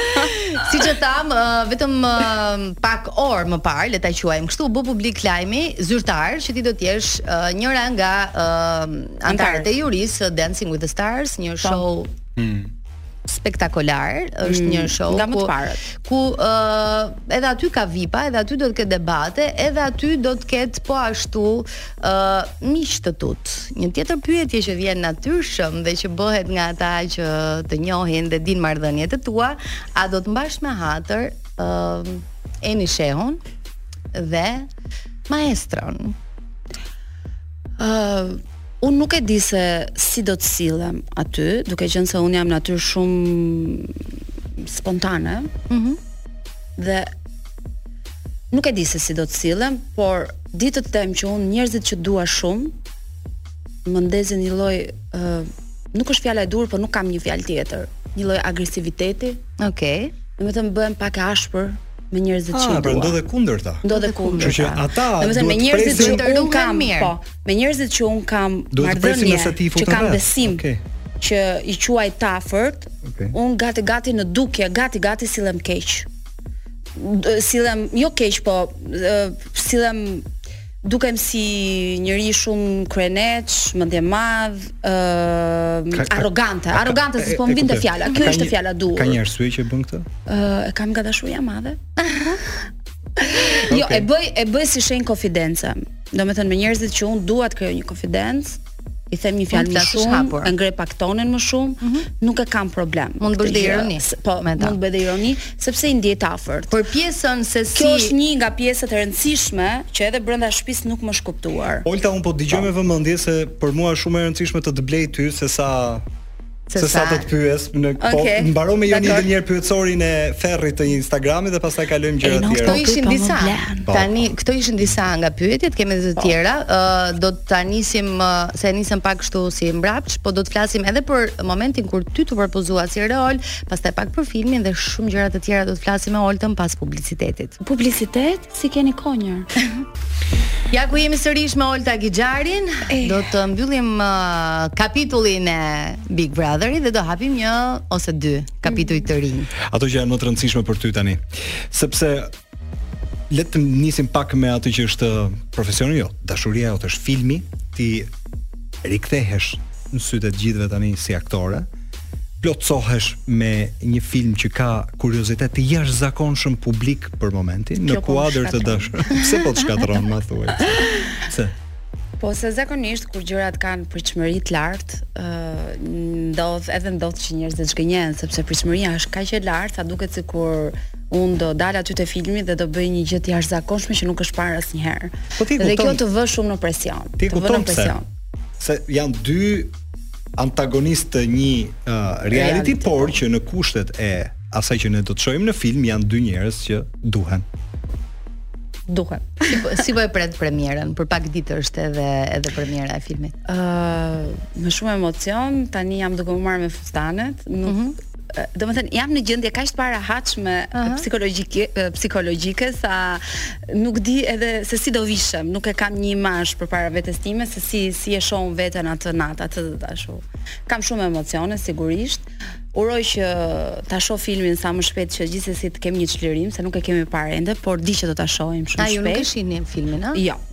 Siç e thamë, uh, vetëm uh, pak orë më parë, le ta quajmë kështu, u bë publik lajmi zyrtar që ti do të jesh uh, njëra nga uh, anëtarët e jurisë së Dancing with the Stars, një po. show mm. spektakolar, është mm, një show nga më të parët. Ku ë uh, edhe aty ka vipa, edhe aty do të ketë debate, edhe aty do të ketë po ashtu ë uh, miq të tu. Një tjetër pyetje që vjen natyrshëm dhe që bëhet nga ata që të njohin dhe dinë marrëdhëniet e tua, a do të mbash me hatër ë uh, Eni Shehun dhe Maestron. ë uh, Unë nuk e di se si do të sillem aty, duke qenë se unë jam natyrë shumë spontane. Mhm. Mm dhe nuk e di se si do të sillem, por di të them që unë njerëzit që dua shumë më ndezin një lloj ë uh, nuk është fjala e duhur, por nuk kam një fjalë tjetër. Një lloj agresiviteti. Okej. Okay. Domethënë bëhem pak e ashpër, me njerëzit ah, që i pra, dua. Pra ndodh e kundërta. Ndodh e kundërta. Kështu që ata do të presin të kam mirë. Po. me njerëzit që un kam marrëdhënie, që kam besim. Okay që i quaj t'afërt, okay. un gati gati në dukje, gati gati sillem keq. Sillem jo keq, po sillem dukem si njeri shumë kryeneç, mendjemadh, ë uh, arrogante, arrogante se s'po më vinte fjala. Kjo është fjala e duhur. Ka një arsye që e bën këtë? Ë uh, e kam nga dashuria e madhe. jo, e bëj e bëj si shenjë konfidence. Domethënë me njerëzit që unë dua të krijoj një konfidencë, i them një fjalë më shumë, e ngre pak tonin më shumë, mm -hmm. nuk e kam problem. Mund të bësh dhe ironi. Po, mund të bëj dhe ironi sepse i ndjej të afërt. Për pjesën se si Kjo është një nga pjesët e rëndësishme që edhe brenda shtëpisë nuk më është kuptuar. Olta un po dëgjoj me vëmendje se për mua është shumë e rëndësishme të të blej ty se sa Se sa të të pyes, ne po okay, mbarojmë tani edhe një herë pyetësorin e ferrit të Instagramit dhe pastaj kalojmë te gjëra të tjera. Këto ishin disa. Po. Tani këto ishin disa nga pyetjet, kemi edhe të po. tjera. Ë uh, do ta nisim uh, se nisëm pak kështu si mbrapsht, po do të flasim edhe për momentin kur ty t'u propozua si rol, pastaj pak për filmin dhe shumë gjëra të tjera do të flasim me Oltën pas publicitetit. Publicitet? Si keni konjër? Ja ku jemi sërish me Olta Gixharin, eh. do të mbyllim uh, kapitullin e Big Brotherit dhe do hapim një ose dy kapituj të rinj. Mm. Ato që janë më të rëndësishme për ty tani, sepse le të nisim pak me atë që është profesioni jot, dashuria jote është filmi, ti rikthehesh në sytë e të gjithëve tani si aktore. plotësohesh me një film që ka kuriozitet të jashtëzakonshëm publik për momentin në po ku... të dash. Pse po të shkatërron më thuaj? Se Po se zakonisht kur gjërat kanë pritshmëri të lartë, ë uh, ndodh edhe ndodh që njerëzit zhgënjehen sepse pritshmëria është kaq e lartë, sa duket sikur un do dalë aty te filmi dhe do bëj një gjë të jashtëzakonshme që nuk është parë asnjëherë. Po dhe kjo të vë shumë në presion. Ti kupton pse? Se janë dy antagonistë të një uh, reality, por që në kushtet e asaj që ne do të shohim në film janë dy njerëz që duhen. Duhen. Si po, si po e pret premierën? Për pak ditë është edhe edhe premiera e filmit. Ëh, uh, me shumë emocion, tani jam duke u marrë me fustanet, nuk mm -hmm. domethënë, jam në gjendje kaq të parehatshme uh -huh. psikologjike, psikologjike, sa nuk di edhe se si do vishem, nuk e kam një imazh përpara vetes time, se si, si e shoh veten atë natë, atë dhe ta shohën. Kam shumë emocione, sigurisht, uroj që ta shoh filmin sa më shpejt që gjithsesi të kemi një çlirim se nuk e kemi parë ende, por di që do ta shohim shumë shpejt. A ju nuk e shihni filmin, a? Jo.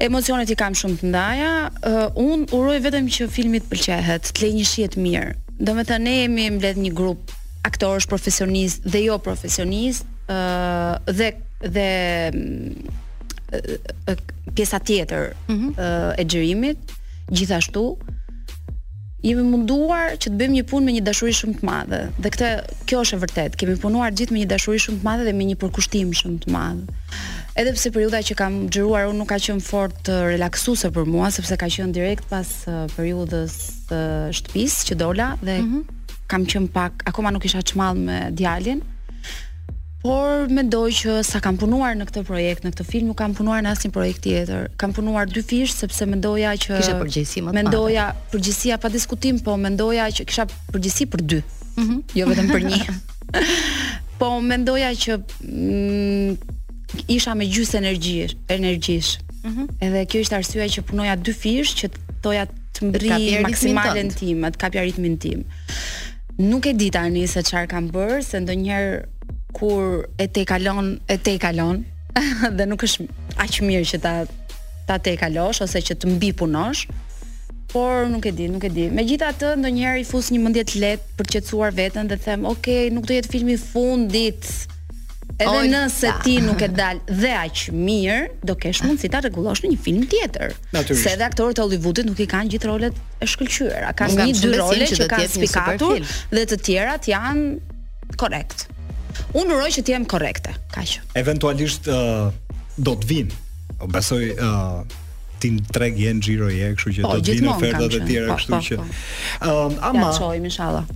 Emocionet i kam shumë të ndaja. Uh, unë uroj vetëm që filmi të pëlqehet, të lërë një shije të mirë. Domethënë, ne jemi mbledh një grup aktorësh profesionistë dhe jo profesionistë, uh, dhe, dhe uh, pjesa tjetër mm -hmm. uh, e xhirimit, gjithashtu, Jemi munduar që të bëjmë një punë me një dashuri shumë të madhe dhe këtë kjo është e vërtetë. Kemi punuar gjithë me një dashuri shumë të madhe dhe me një përkushtim shumë të madh. Edhe pse periudha që kam xhiruar unë nuk ka qenë fort relaksuese për mua sepse ka qenë direkt pas periudhës së shtëpisë që dola dhe mm -hmm. kam qenë pak akoma nuk isha çmallur me djalin. Por mendoj që sa kam punuar në këtë projekt, në këtë film nuk kam punuar në asnjë projekt tjetër. Kam punuar dyfish sepse mendoja që kisha përgjegjësi më të Mendoja përgjegjësia pa diskutim, po mendoja që kisha përgjegjësi për dy. Ëh, mm -hmm. jo vetëm për një. po mendoja që mm, isha me gjysmë energjish, energjish. Ëh. Mm -hmm. Edhe kjo ishte arsyeja që punoja dyfish që doja të mbërrija maksimalen tim, të kapja ritmin tim. Nuk e di tani se çfarë kam bërë, se ndonjëherë kur e tejkalon, e tejkalon dhe nuk është aq mirë që ta ta tejkalosh ose që të mbipunosh. Por nuk e di, nuk e di. Megjithatë, ndonjëherë i fus një mendje të lehtë për të qetësuar veten dhe them, "Ok, nuk do jetë filmi i fundit." Edhe Ojta. nëse ti nuk ke dalë dhe aq mirë, do kesh mundësi ta rregullosh në një film tjetër. Natyrisht. Se edhe aktorët e Hollywoodit nuk i kanë gjithë rolet e shkëlqyera. Ka nja dy role që, që kanë spikatur dhe të tjerat janë korrekt. Unë uroj që të jem korrekte, kaq. Eventualisht uh, do të vin. Po besoj ë uh, ti në treg je në xhiro je, kështu që po, do të vinë oferta të tjera, po, kështu po, që. Ëm, po. um, ama. Ja çojmë inshallah.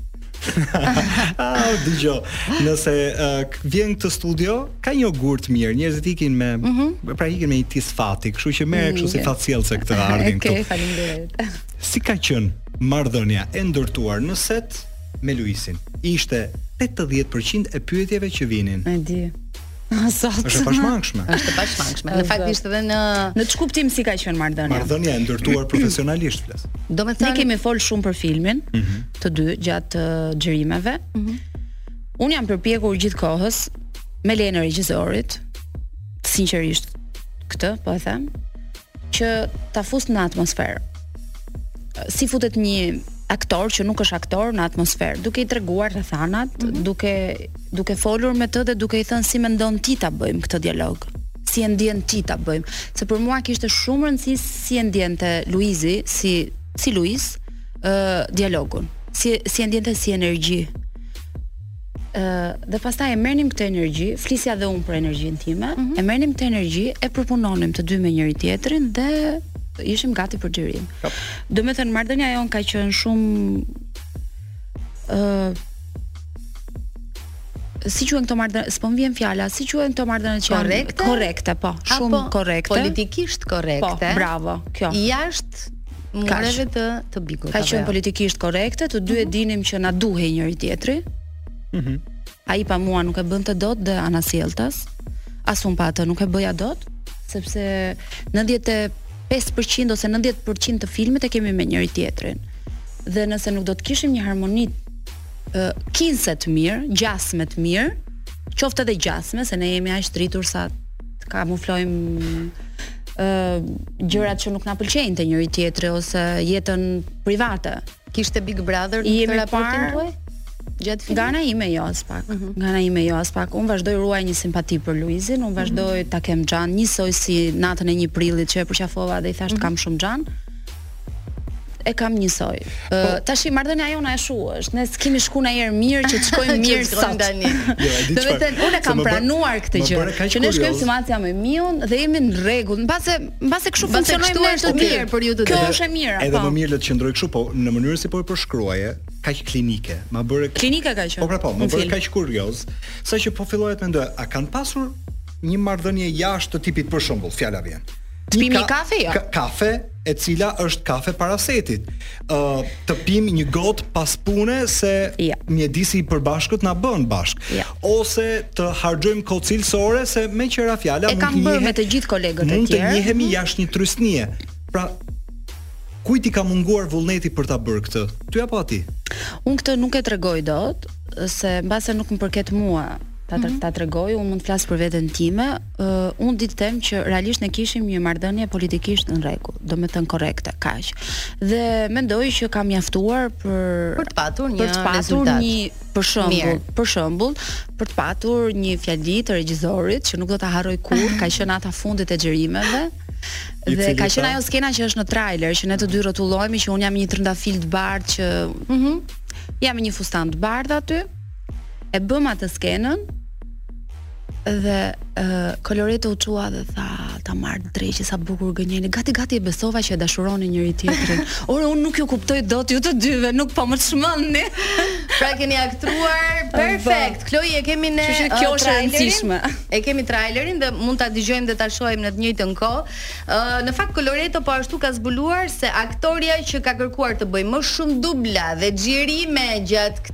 ah, dëgjo. Nëse uh, vjen te kjo studio, ka një ogur të mirë. Njerëzit ikin me, mm -hmm. pra ikin me një tis fati, kështu që merr kështu si fatsjellëse këtë ardhjen këtu. Okej, faleminderit. Si ka qenë marrëdhënia e ndërtuar në set me Luisin? Ishte 80% e pyetjeve që vinin. E di. Sot. Është e pashmangshme. Është e pashmangshme. Në fakt ishte edhe në në ç'kuptim si ka qenë marrëdhënia. Marrëdhënia e ndërtuar profesionalisht flas. Domethënë ne kemi fol shumë për filmin, mm -hmm. të dy gjatë uh, xhirimeve. Mm -hmm. Unë jam përpjekur gjithë kohës me lejen e regjisorit, sinqerisht këtë, po e them, që ta fus në atmosferë. Si futet një aktor që nuk është aktor në atmosferë, duke i treguar rrethanat, mm -hmm. duke duke folur me të dhe duke i thënë si mendon ti ta bëjmë këtë dialog si e ndjen ti ta bëjmë. Se për mua kishte shumë rëndësi si e ndjente Luizi, si si Luiz, ë uh, dialogun. Si si e ndjente si energji. ë dhe pastaj e merrnim këtë energji, flisja dhe unë për energjinë time, mm -hmm. e merrnim këtë energji, e përpunonim të dy me njëri tjetrin dhe ishim gati për xhirim. Domethënë marrëdhënia jon ka qenë shumë ë uh, si quhen këto marrëdhënie, s'po m'vjen fjala, si quhen këto marrëdhënie që korrekte? Korrekte, po, shumë korrekte. Politikisht korrekte. Po, bravo, kjo. Jashtë mureve të të Bigut. Ka qenë jo? politikisht korrekte, të dy e mhm. dinim që na duhej njëri tjetri. Mhm. Mm Ai pa mua nuk e bënte dot dhe anasjelltas. As un pa atë nuk e bëja dot, sepse 95% ose 90% të filmit e kemi me njëri tjetrin. Dhe nëse nuk do të kishim një harmoni ë kinse të mirë, gjasme të mirë, qoftë edhe gjasme se ne jemi aq të rritur sa të kamuflojmë ë gjërat që nuk na pëlqejnë te njëri tjetri ose jetën private. Kishte Big Brother në këtë raportin tuaj? Gjatë filmit? Nga ana ime jo aspak. Mm -hmm. Nga ana ime jo aspak. Un vazhdoj ruaj një simpati për Luizin, un vazhdoj mm -hmm. ta kem xhan njësoj si natën e 1 prillit që e përqafova dhe i thash mm -hmm të kam shumë xhan. e kam njësoj. Po, uh, tashi marrëdhënia jona e shu është, ne kemi shku nëj herë mirë që të shkojmë mirë sot. tani. Jo, domethënë unë kam pranuar këtë gjë. Që ne shkojmë si macja me miun dhe jemi në rregull. Mbase mbase kështu funksionojmë ne Të mirën për ju të dy. Kjo është e mira. Edhe po. më mirë le të qëndroj kështu, po në mënyrën si po e përshkruaje, kaq klinike. Më bëre Klinike ka qenë. Po pra po, më bëre kaq kurioz, sa që po filloja të mendoj, a kanë pasur një marrëdhënie jashtë të tipit për shembull, fjala vjen. Të pimi kafe jo. Kafe, e cila është kafe para setit. Ë uh, të pim një gotë pas pune se ja. mjedisi i përbashkët na bën bashk. Ja. Ose të harxojmë kohë cilësore se meqë ra fjala e kam bërë me të gjithë kolegët e tjerë. Mund të jemi jashtë një trysnie. Pra kujt i ka munguar vullneti për ta bërë këtë? Ty apo atij? Unë këtë nuk e tregoj dot se mbase nuk më përket mua ta mm -hmm. ta tregoj, unë mund të flas për veten time, unë di të them që realisht ne kishim një marrëdhënie politikisht në rregull, domethënë korrekte, kaq. Dhe mendoj që ka mjaftuar për për të patur një për të patur rezultat. një për shembull, për shembull, për të patur një fjali të regjisorit që nuk do ta harroj kurrë, ka qenë nata e fundit e xhirimeve. Dhe ka qenë ajo skena që është në trailer, që ne të dy rrotullohemi që unë kam një trëndafil të bardhë që mm -hmm. kam një fustan të bardhë aty. e bëmë atë skenën dhe uh, Koloreto u çua dhe tha ta marrë dreqi sa bukur gënjeni gati gati e besova që e dashuroni njëri tjetrin ore unë nuk ju kuptoj dot ju të dyve nuk po më çmendni pra keni aktruar po. perfekt Kloi e kemi ne që kjo është e rëndësishme e kemi trailerin dhe mund ta dëgjojmë dhe ta shohim në të njëjtën kohë uh, në fakt Koloreto po ashtu ka zbuluar se aktoria që ka kërkuar të bëjë më shumë dubla dhe xhirime gjatë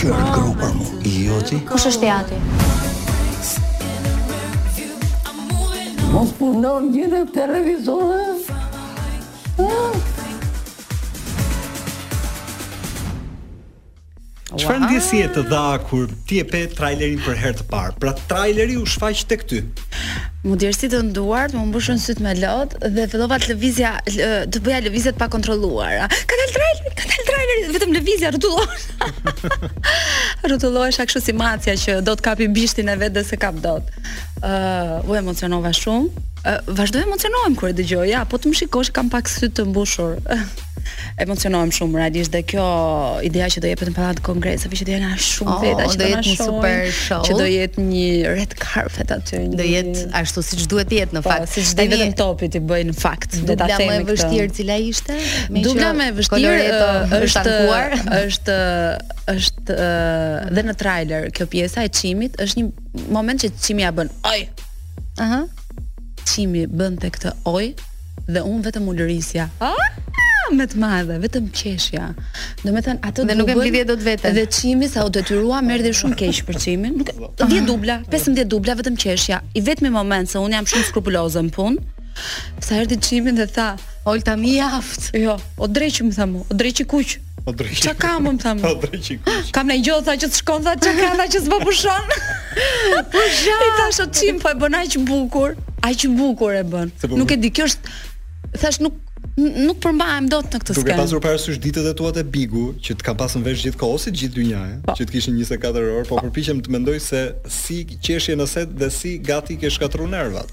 Kjo është gruaja ime, i joti? Kush është i ati? Mos punon gjë në televizor? Çfarë ndjesie të dha kur ti e pe trailerin për herë të parë? Pra traileri u shfaq tek ty. M'u djersitën duart, m'u mbushën sytë me lot dhe fillova të lëvizja, lë, të bëja lëvizje të pakontrolluara. Ka dal trailer, ka dal trailer, vetëm lëvizja rrotullosh. Rrotullohesha kështu si macja që do të kapi bishtin e vet dhe s'e kap dot. Ë, uh, u emocionova shumë. Uh, vazhdoj emocionohem kur e dëgjoj. Ja, po të më shikosh kam pak sytë të mbushur. Emocionohem shumë realisht dhe kjo ideja që do jepet në Pallat të Kongreseve që do jenë shumë oh, veta që do jetë një super show. Që do jetë një red carpet aty. Një... Do jetë ashtu siç duhet të jetë në po, fakt. Siç dhe vetëm Topi di t'i bëjë në fakt. Do ta them. Dubla më e vështirë cila ishte? Dubla më e vështirë është është është dhe në trailer kjo pjesa e Çimit është një moment që Çimi ia bën. Oj. Aha. Çimi bën këtë oj dhe unë vetëm ulërisja. Ah, me të madhe, vetëm qeshja. Domethënë, atë dhe nuk e mblidhja dot veten. Dhe Çimi, sa u detyrua, më erdhi shumë keq për Çimin. Nuk, 10 dubla, 15 dubla, vetëm qeshja. I vetëmi moment, se unë jam shumë skrupuloze në punë, sa erdhi Çimi dhe tha, Olta mjaft. Jo, o dreq më tha mu, o dreq i kuq. O dreqi. Çka ka më tha? O dreqi. Kam në gjë tha që të shkon tha çka ka tha që s'po pushon. Po ja. I thashë çim po e bën aq bukur, aq bukur e bën. Po nuk e di, kjo është thash nuk nuk përmbahem dot në këtë skenë. Duke pasur parasysh ditët e tua të Bigut, që të kam pas në vesh gjithë kohë ose gjithë dynja, eh? Po. që të kishin 24 orë, po, po përpiqem të mendoj se si qeshje në set dhe si gati ke shkatërruar nervat.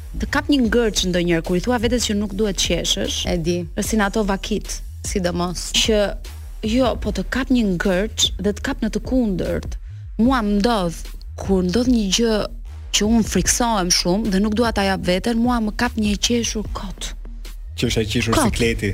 Të kap një ngërç ndonjëherë kur i thua vetes që nuk duhet të qeshësh. E di. Është si në ato vakit, sidomos. Që jo, po të kap një ngërç dhe të kap në të kundërt. Mua më ndodh kur ndodh një gjë që un friksohem shumë dhe nuk dua ta jap veten, mua më kap një e qeshur kot. Që është e qeshur sikleti.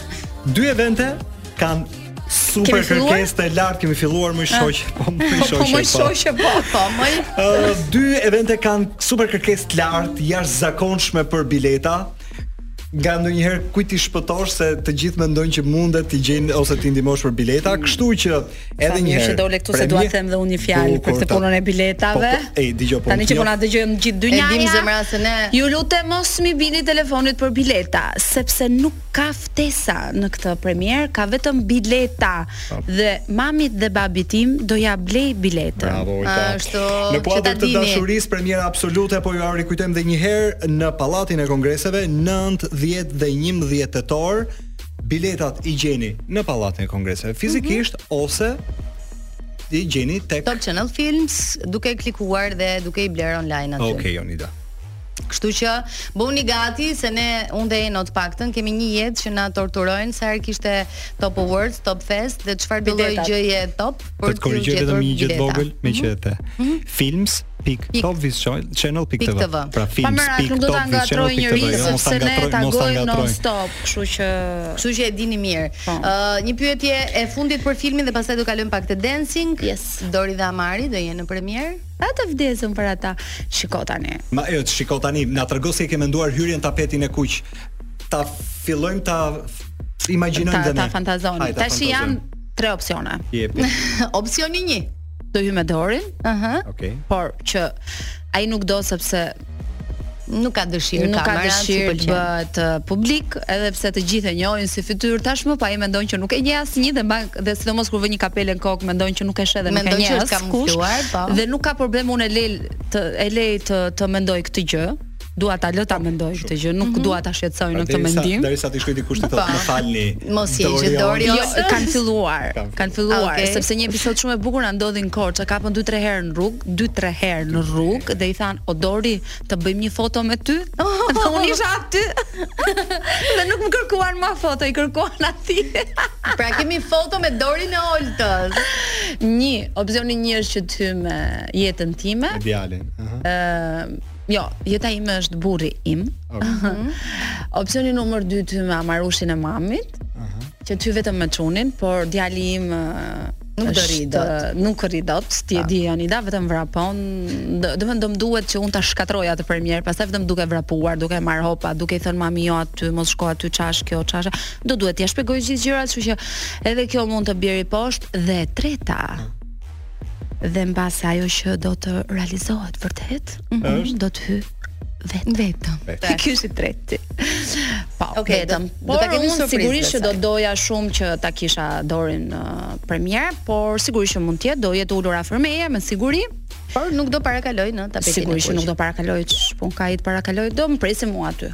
Dy evente kanë super kërkesë të lartë kemi filluar më ah. shoqë, po më shoqë. Po më shoqë po, po, po më. Ëh, ah, dy evente kanë super kërkesë të lartë, jashtëzakonshme për bileta nga ndonjëherë kujt t'i shpëtosh se të gjithë mendojnë që mundet t'i gjejnë ose t'i ndihmosh për bileta, mm. kështu që edhe një herë. Sa dole këtu se dua të them dhe unë një fjalë për këtë punën e biletave. Po, po, ej, dëgjoj po. Tani që po na dëgjojnë gjithë dynjaja. Ju lutem mos m'i bini telefonit për bileta, sepse nuk Ka ftesa në këtë premierë, ka vetëm bileta dhe mamit dhe babit tim do ia blej biletën. Bravo Olta. Ashtu, në kuadër të dashurisë, premiera absolute po jua rikujtojmë edhe një herë në Pallatin e Kongreseve 9, 10 dhe 11 tetor. Biletat i gjeni në Pallatin e Kongreseve fizikisht mm -hmm. ose i gjeni tek Top Channel Films duke klikuar dhe duke i blerë online aty. Okej, okay, Jonida. Kështu që bëuni gati se ne unë dhe Eno të paktën kemi një jetë që na torturojnë sa herë kishte Top Awards, Top Fest dhe çfarë do lloj gjëje top për të korrigjuar vetëm një gjë të vogël meqë e the. Mhm. Films pikë top vizë channel pikë tv. Pra films pikë top vizë channel pikë tv. Jo, mos ta ngatërroj, ta gojë non stop, kështu që kështu që e dini mirë. Po. Ë një pyetje e fundit për filmin dhe pastaj do kalojmë pak te dancing. Yes. Dori dhe Amari do jenë në premierë. A të vdesim për ata. Shiko tani. Ma jo, shiko tani, na trego si e ke menduar hyrjen tapetin e kuq. Ta fillojmë ta imagjinojmë dhe ne. Ta fantazojmë. Tash janë tre opsione. Jepi. Opsioni 1. Do hyj me Dorin. Ëh. Okej. Por që ai nuk do sepse nuk ka dëshirë nuk ka dëshirë të bëhet uh, publik, edhe pse të gjithë e njohin si fytyrë tashmë, po ai mendon që nuk e njeh asnjë dhe mban dhe sidomos kur vë një kapelë në kokë mendon që nuk e sheh dhe nuk e njeh askush. Po. Dhe nuk ka problem unë e lej të e lej të të mendojë këtë gjë. Dua ta lë ta po, mendoj këtë gjë, nuk mhm. dua ta shqetësoj në këtë mendim. Derisa t'i shkojë dikush t'i thotë po. më falni. Mos je gjë Dori. Jo, kanë filluar. Kanë filluar sepse një episod shumë i bukur na ndodhi në Korçë, e kapën 2-3 herë në rrugë, 2-3 herë në rrugë dhe i thanë o Dori, të bëjmë një foto me ty? Dhe unë isha aty. dhe nuk më kërkuan më foto, i kërkuan atij. pra kemi foto me Dorin e Oltës. Një, opsioni një është që të hyjmë me jetën time. Me djalin. Ëh. Uh -huh. Jo, jeta ime është burri im. Okay. Mhm. Opsioni numër 2 të hyj me Amarushin e mamit. Ëh. Uh -huh. Që të hyj vetëm me çunin, por djali im nuk do rri dot. Nuk rri dot, ti e di Jonida, vetëm vrapon. Do të thonë do më duhet që unë ta shkatërroj atë premierë, pastaj vetëm duke vrapuar, duke marrë hopa, duke i thënë mami jo aty, mos shko aty ç'është kjo, ç'është. Do duhet t'ia shpjegoj gjithë gjërat, kështu që edhe kjo mund të bjerë poshtë dhe e treta. dhe mbase ajo që do të realizohet vërtet, mm -hmm. do të hyj vetëm. Vetëm. Ky është i treti. Po, okay, vetëm. Do ta kemi surprizë. Sigurisht që do doja shumë që ta kisha Dorin në uh, premierë, por sigurisht që mund të jetë, do jetë ulur afër meje me siguri. Por nuk do parakaloj në tapetin. Sigurisht që nuk do parakaloj, ç'punë ka ai të parakaloj, do më presi mua aty.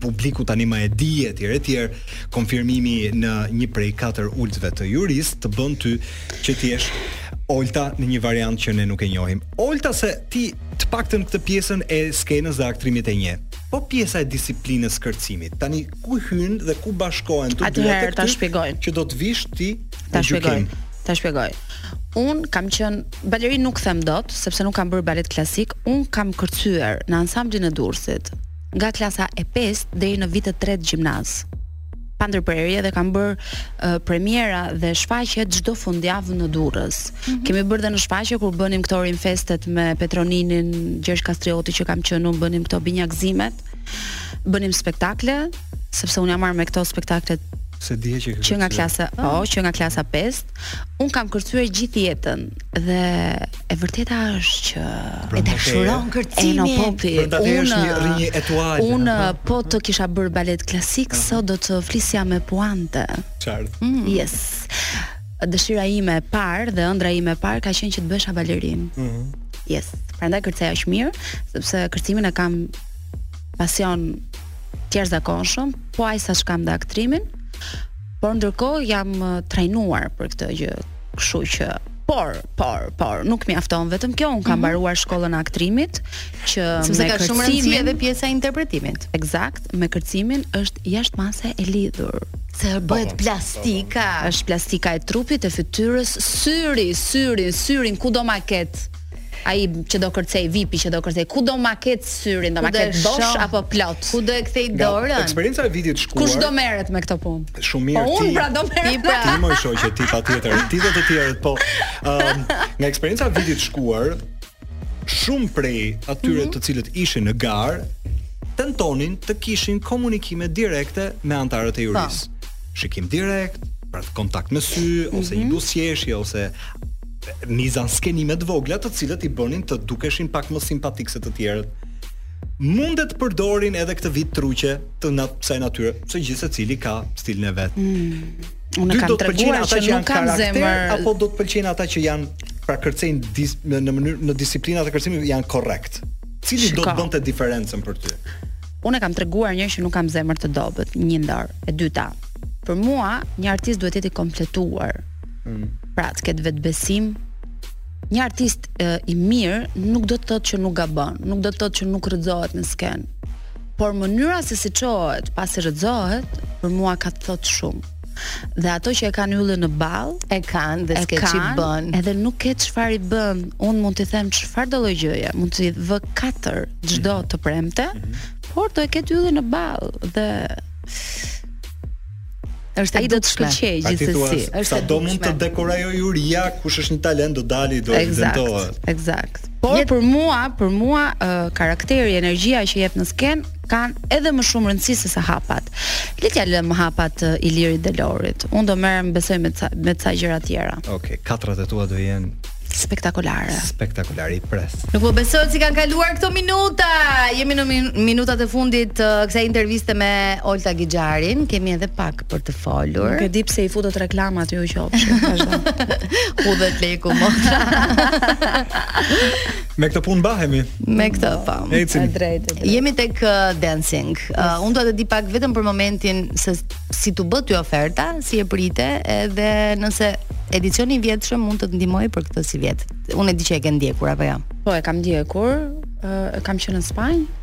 publiku tanimë e di etj etj konfirmimi në një prej katër ulëseve të jurisë të bën ty që të jesh Olta në një variant që ne nuk e njohim. Olta se ti të paktën këtë pjesën e skenës dhe aktrimit e njeh. Po pjesa e disiplinës së kërcimit. Tani ku hyn dhe ku bashkohen të dyja të ta shpjegoj. Që do të vish ti ta shpjegoj. Ta shpjegoj. Un kam qenë, balerinë nuk e them dot, sepse nuk kam bërë balet klasik, un kam kërcyer në ansamblin e Durrësit. nga klasa e 5 deri në vit të tretë gjimnaz. Pa ndërprerje dhe kam bërë uh, premiera dhe shfaqje çdo fundjavë në Durrës. Mm -hmm. Kemi bërë dhe në shfaqje kur bënim këto rinfestet me Petro Ninin, Gjergj Kastrioti që kam qenë, unë bënim këto binjakëzimet. Bënim spektakle, sepse unë jam marrë me këto spektaklet se dihet që që nga klasa, po, që nga klasa 5. Un kam kërcyer gjithë jetën dhe e vërteta është që e dashuron kërcimin. Eno Popi, un rrinjë etuale. Un po të kisha bërë balet klasik, sot do të flisja me puante. Qartë. Mm. Yes. Dëshira ime e parë dhe ëndrra ime e parë ka qenë që të bëhesha balerinë. Ëh. Mm -hmm. Yes. Prandaj kërcej aq mirë, sepse kërcimin e kam pasion të jashtëzakonshëm, po aq sa ç'kam dhe aktrimin, Por ndërkohë jam trajnuar për këtë gjë, kështu që por, por, por, nuk mjafton vetëm kjo, un kam mhm. mbaruar mm -hmm. shkollën e aktrimit që Sepse me ka shumë rëndësi edhe pjesa e interpretimit. Ekzakt, me kërcimin është jashtë mase e lidhur se po, bëhet po, po. plastika. Është plastika e trupit, e fytyrës, syri, syrin, syrin ku do ma ket. ai që do kërcejë vipi që do kërcejë ku do ma ketë syrin do ma ketë bosh apo plot ku do e kthejë dorën eksperienca e vitit të shkuar kush do merret me këtë punë shumë mirë po unë pra do merr ti pra ti më sheh që ti patjetër ti do të tjerët po um, nga eksperienca e vitit të shkuar shumë prej atyre mhm. të cilët ishin në garë tentonin të kishin komunikime direkte me anëtarët e jurisë. Po. Shikim direkt, pra kontakt me sy ose mm -hmm. një mhm. buzëqeshje ose Mizanskenime të vogla të cilat i bënin të dukeshin pak më simpatikë se të tjerët. Munden të përdorin edhe këtë vit truqe të na kësaj natyre, se gjithsecili ka stilin e vet. Mm. Unë kam treguar që, që nuk kam zemër apo do të pëlqejnë ata që janë pra kërcejnë dis, në në mënyrë në disiplinat e kërcimit janë korrekt. Cili Shiko. do të bënte diferencën për ty? Unë kam treguar një që nuk kam zemër të dobët, një në dorë. E dyta, për mua një artist duhet të jetë i kompletuar. Mm. Pra, të ketë vetëbesim, një artist e, i mirë nuk do të thotë që nuk gabon, nuk do të thotë që nuk rrëzohet në skenë. Por mënyra se si çohet pasi rrëzohet, për mua ka të thojë shumë. Dhe ato që e kanë yllin në ballë, e kanë dhe s'ke ç'i bën. Edhe nuk ke çfarë i bën. Unë mund t'i them çfarëdolloj gjëje, mund t'i vë katër çdo mhm. të premte, mhm. por do e ketë yllin në ballë dhe Është ai do të shkëlqejë gjithsesi. Sado mund të dekorojë Juria, kush është një talent do dalë do evidentohet. Eksakt. Eksakt. Por për mua, për mua uh, karakteri, energjia që jep në skenë kanë edhe më shumë rëndësi se sa hapat. Le t'ia lëmë hapat uh, Ilirit dhe Lorit. Unë do merrem besoj me ca, me ca gjëra të tjera. Okej, okay, katrat e tua do jenë Spektakolare. Spektakolare i pres. Nuk po më besohet si kanë kaluar këto minuta. Jemi në min minutat e fundit të uh, kësaj interviste me Olta Gixharin. Kemi edhe pak për të folur. Nuk e di pse i futet reklama aty ju qofsha. Ku dhe të leku motra. me këtë punë mbahemi. Me këtë po. Ecim. Jemi tek uh, dancing. Uh, yes. Uh, unë do të di pak vetëm për momentin se si t'u bë ty oferta, si e prite, edhe nëse edicioni i vjetshëm mund të të ndihmojë për këtë sivjet. Unë e di që e ke ndjekur apo jo. Ja. Po e kam ndjekur, se kam qenë në Spanjë.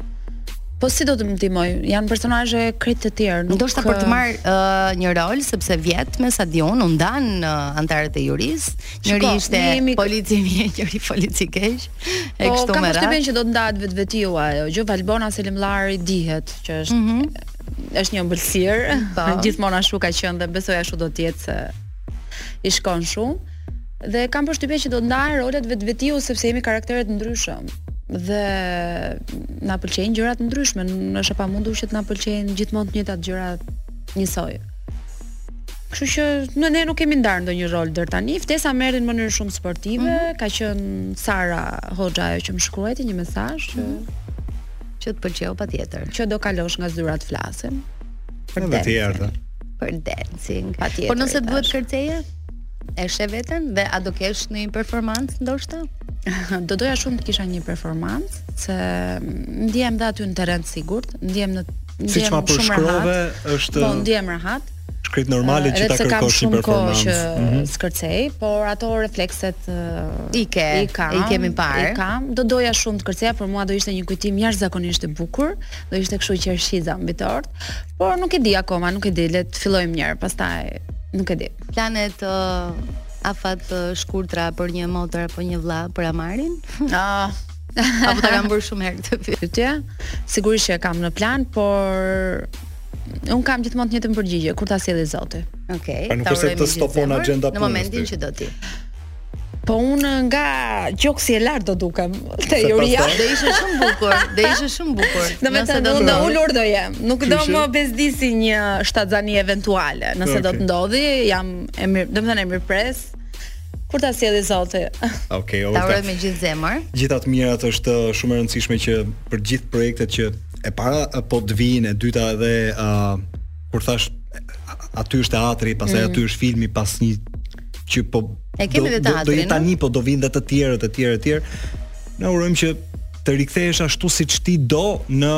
Po si do të më ndihmojë? Janë personazhe krejt të tjerë, nuk ndoshta për të marrë uh, një rol sepse vjet me sa di unë u ndanë uh, anëtarët e jurisë, njëri ishte jemi... polici i mirë, njëri polici i keq. E po, kështu me radhë. Po kam përshtypjen që do të ndahet vetvetiu ajo gjë, Valbona Selimllari dihet që është mm -hmm. është një ëmbëlsirë, po. gjithmonë ashtu ka qenë dhe besoj ashtu do të jetë se i shkon shumë. Dhe kam përshtypjen që do të ndahen rolet vetvetiu sepse jemi karaktere të ndryshëm dhe na pëlqejnë gjëra të ndryshme, është e pamundur që të na pëlqejnë gjithmonë të njëjtat gjëra njësoj. Kështu që ne nuk kemi ndarë ndonjë rol deri tani. Ftesa erdhi në mënyrë shumë sportive, mm -hmm. ka qenë Sara Hoxha ajo që më shkruajti një mesazh që mm -hmm Që të pëlqeu patjetër. Që do kalosh nga zyrat flasim. Për të tjerë. Për dancing, patjetër. Po nëse duhet kërceje? E sheh veten dhe a do kesh një performancë ndoshta? do doja shumë të kisha një performancë, se ndihem dhe aty në terren të sigurt, ndihem në ndihem shumë rahat. Siç ma përshkrove, është Po ndihem rahat. Krejt normale që ta kërkosh një performancë. Edhe pse kam shumë kohë që s'kërcej, mhm. por ato reflekset i ke, i kam, i kemi parë. I kam. Do doja shumë të kërceja, për mua do ishte një kujtim jashtëzakonisht i bukur, do ishte kështu qershiza mbi tortë, por nuk e di akoma, nuk e di, le të fillojmë një herë, pastaj nuk e di. Planet uh, afat uh, shkurtra për një motër apo një vëlla për Amarin? Ah, apo ta kam bërë shumë herë këtë pyetje. Sigurisht që e kam në plan, por Unë kam gjithmonë të njëjtën përgjigje, kur ta sjelli Zoti. Okej. Okay, nuk të stopon agjenda e punës. Në momentin që do ti. Po unë nga gjoksi e lart do dukem te Juria. Do ishte shumë bukur, do ishte shumë bukur. Do me thënë ulur do jem. Nuk do më bezdisi një shtatzani eventuale. Nëse do të ndodhi, jam e mirë, do të thotë e mirëpres. Kur ta sjelli Zoti. Okej, okay, Ta uroj me gjithë zemër. Gjithë të mirat është shumë e rëndësishme që për gjithë projektet që E para po të vijnë e dyta edhe ë kur thashë aty është teatri, pastaj mm. aty është filmi, pas një që po e kemi do, do, do tani po do vijnë dhe të tjerë e të tjerë e të tjerë. Ne urojmë që të rikthehesh ashtu siç ti do në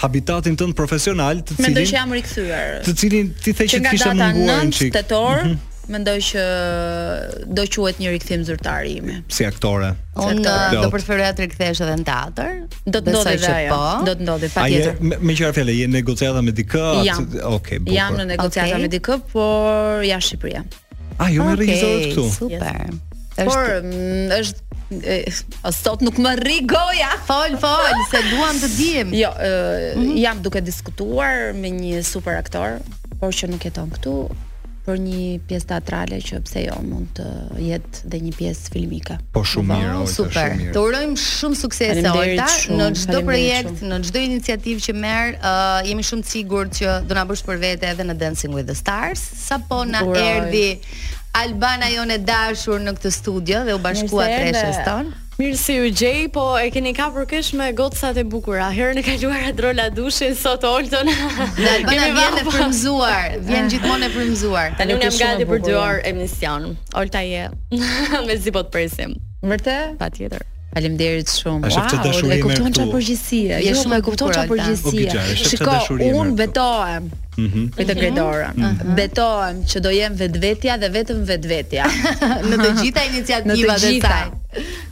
habitatin tënd profesional, të cilin Mendoj që jam rikthyer. Të cilin ti the që, të kishte munguar një çik. Që nga data 9 mhm. Mendoj që do quhet një rikthim zyrtar i imi. Si aktore. Unë do, do preferoja të rikthehesh edhe në teatr, Do të ndodhi dhe ajo. Po. Do të ndodhi patjetër. A je, meqë ra fjala, je në negociata me dikë? Jam. Okej, okay, bukur. Jam në negociata okay. me dikë, por jashtë Shqipërie. Ah, jo okay, me regjisorët këtu. Super. Yes. Por mm, është A sot nuk më rri goja. Fol, fol, se duam të dimë. Jo, e, mm -hmm. jam duke diskutuar me një super aktor, por që nuk jeton këtu. për një pjesë teatrale që pse jo mund të jetë dhe një pjesë filmike. Po shumë mirë, Olta, shumë super. mirë. Të urojmë shumë suksese Faleminderit Olta shumë, në çdo faleminderit projekt, shumë. në çdo iniciativë që merr. ë, jemi shumë të sigurt që do na bësh për vete edhe në Dancing with the Stars. Sapo na erdhi Albana jonë e dashur në këtë studio dhe u bashkua Mirë se erdhe. treshes sonë. Mirë se ju gjej, po e keni kapur keq me gocat e bukura. Herën e kaluar Adrola Dushin, sot Oltën. Na Albana vjen e frymëzuar, vjen ah. gjithmonë e frymëzuar. Tani unë jam gati për dy orë emision. Olta je. Mezi po të presim. Vërtet? Patjetër. Faleminderit shumë. Është këtë dashuri wow, me këtu. E kupton çfarë përgjegjësie? Je jo, shumë e kupton çfarë përgjegjësie. Shiko, unë betohem. Mhm. Mm Këtë Gredorën. Mm -hmm. Betohem që do jem vetvetja dhe vetëm vetvetja në të gjitha iniciativat e saj.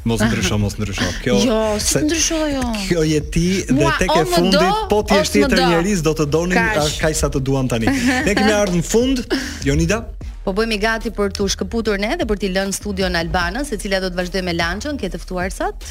Mos ndrysho, mos ndrysho. Kjo Jo, si të ndryshoj jo. Kjo je ti dhe tek e fundit do, po të ishe tjetër njerëzit s'do të donin kaq sa të duam tani. Ne kemi ardhur në fund, Jonida. Po bëhemi gati për t'u shkëputur ne dhe për t'i lënë studion Albanës, e cila do të vazhdojë me Lançën, kë ke të ftuar sot?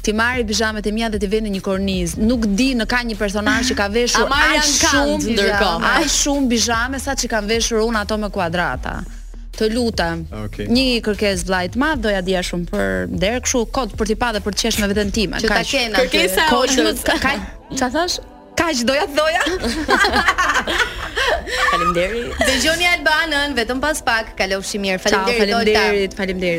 T'i marr pizhamet e mia dhe t'i vë në një kornizë. Nuk di në ka një personazh që ka veshur aq shumë ndërkohë. Aq shumë pizhame sa që kam veshur unë ato me kuadrata. Të lutem. Okay. Një kërkesë Vllait të Madh do ja dija shumë për nder kështu kot për t'i pa dhe për të qesh me veten time. Që ta kem. Kërkesa është ka ka ça thash? Kaq doja të thoja. Faleminderit. Dëgjoni Albanën vetëm pas pak. Kalofshi mirë. Faleminderit. Faleminderit. Faleminderit.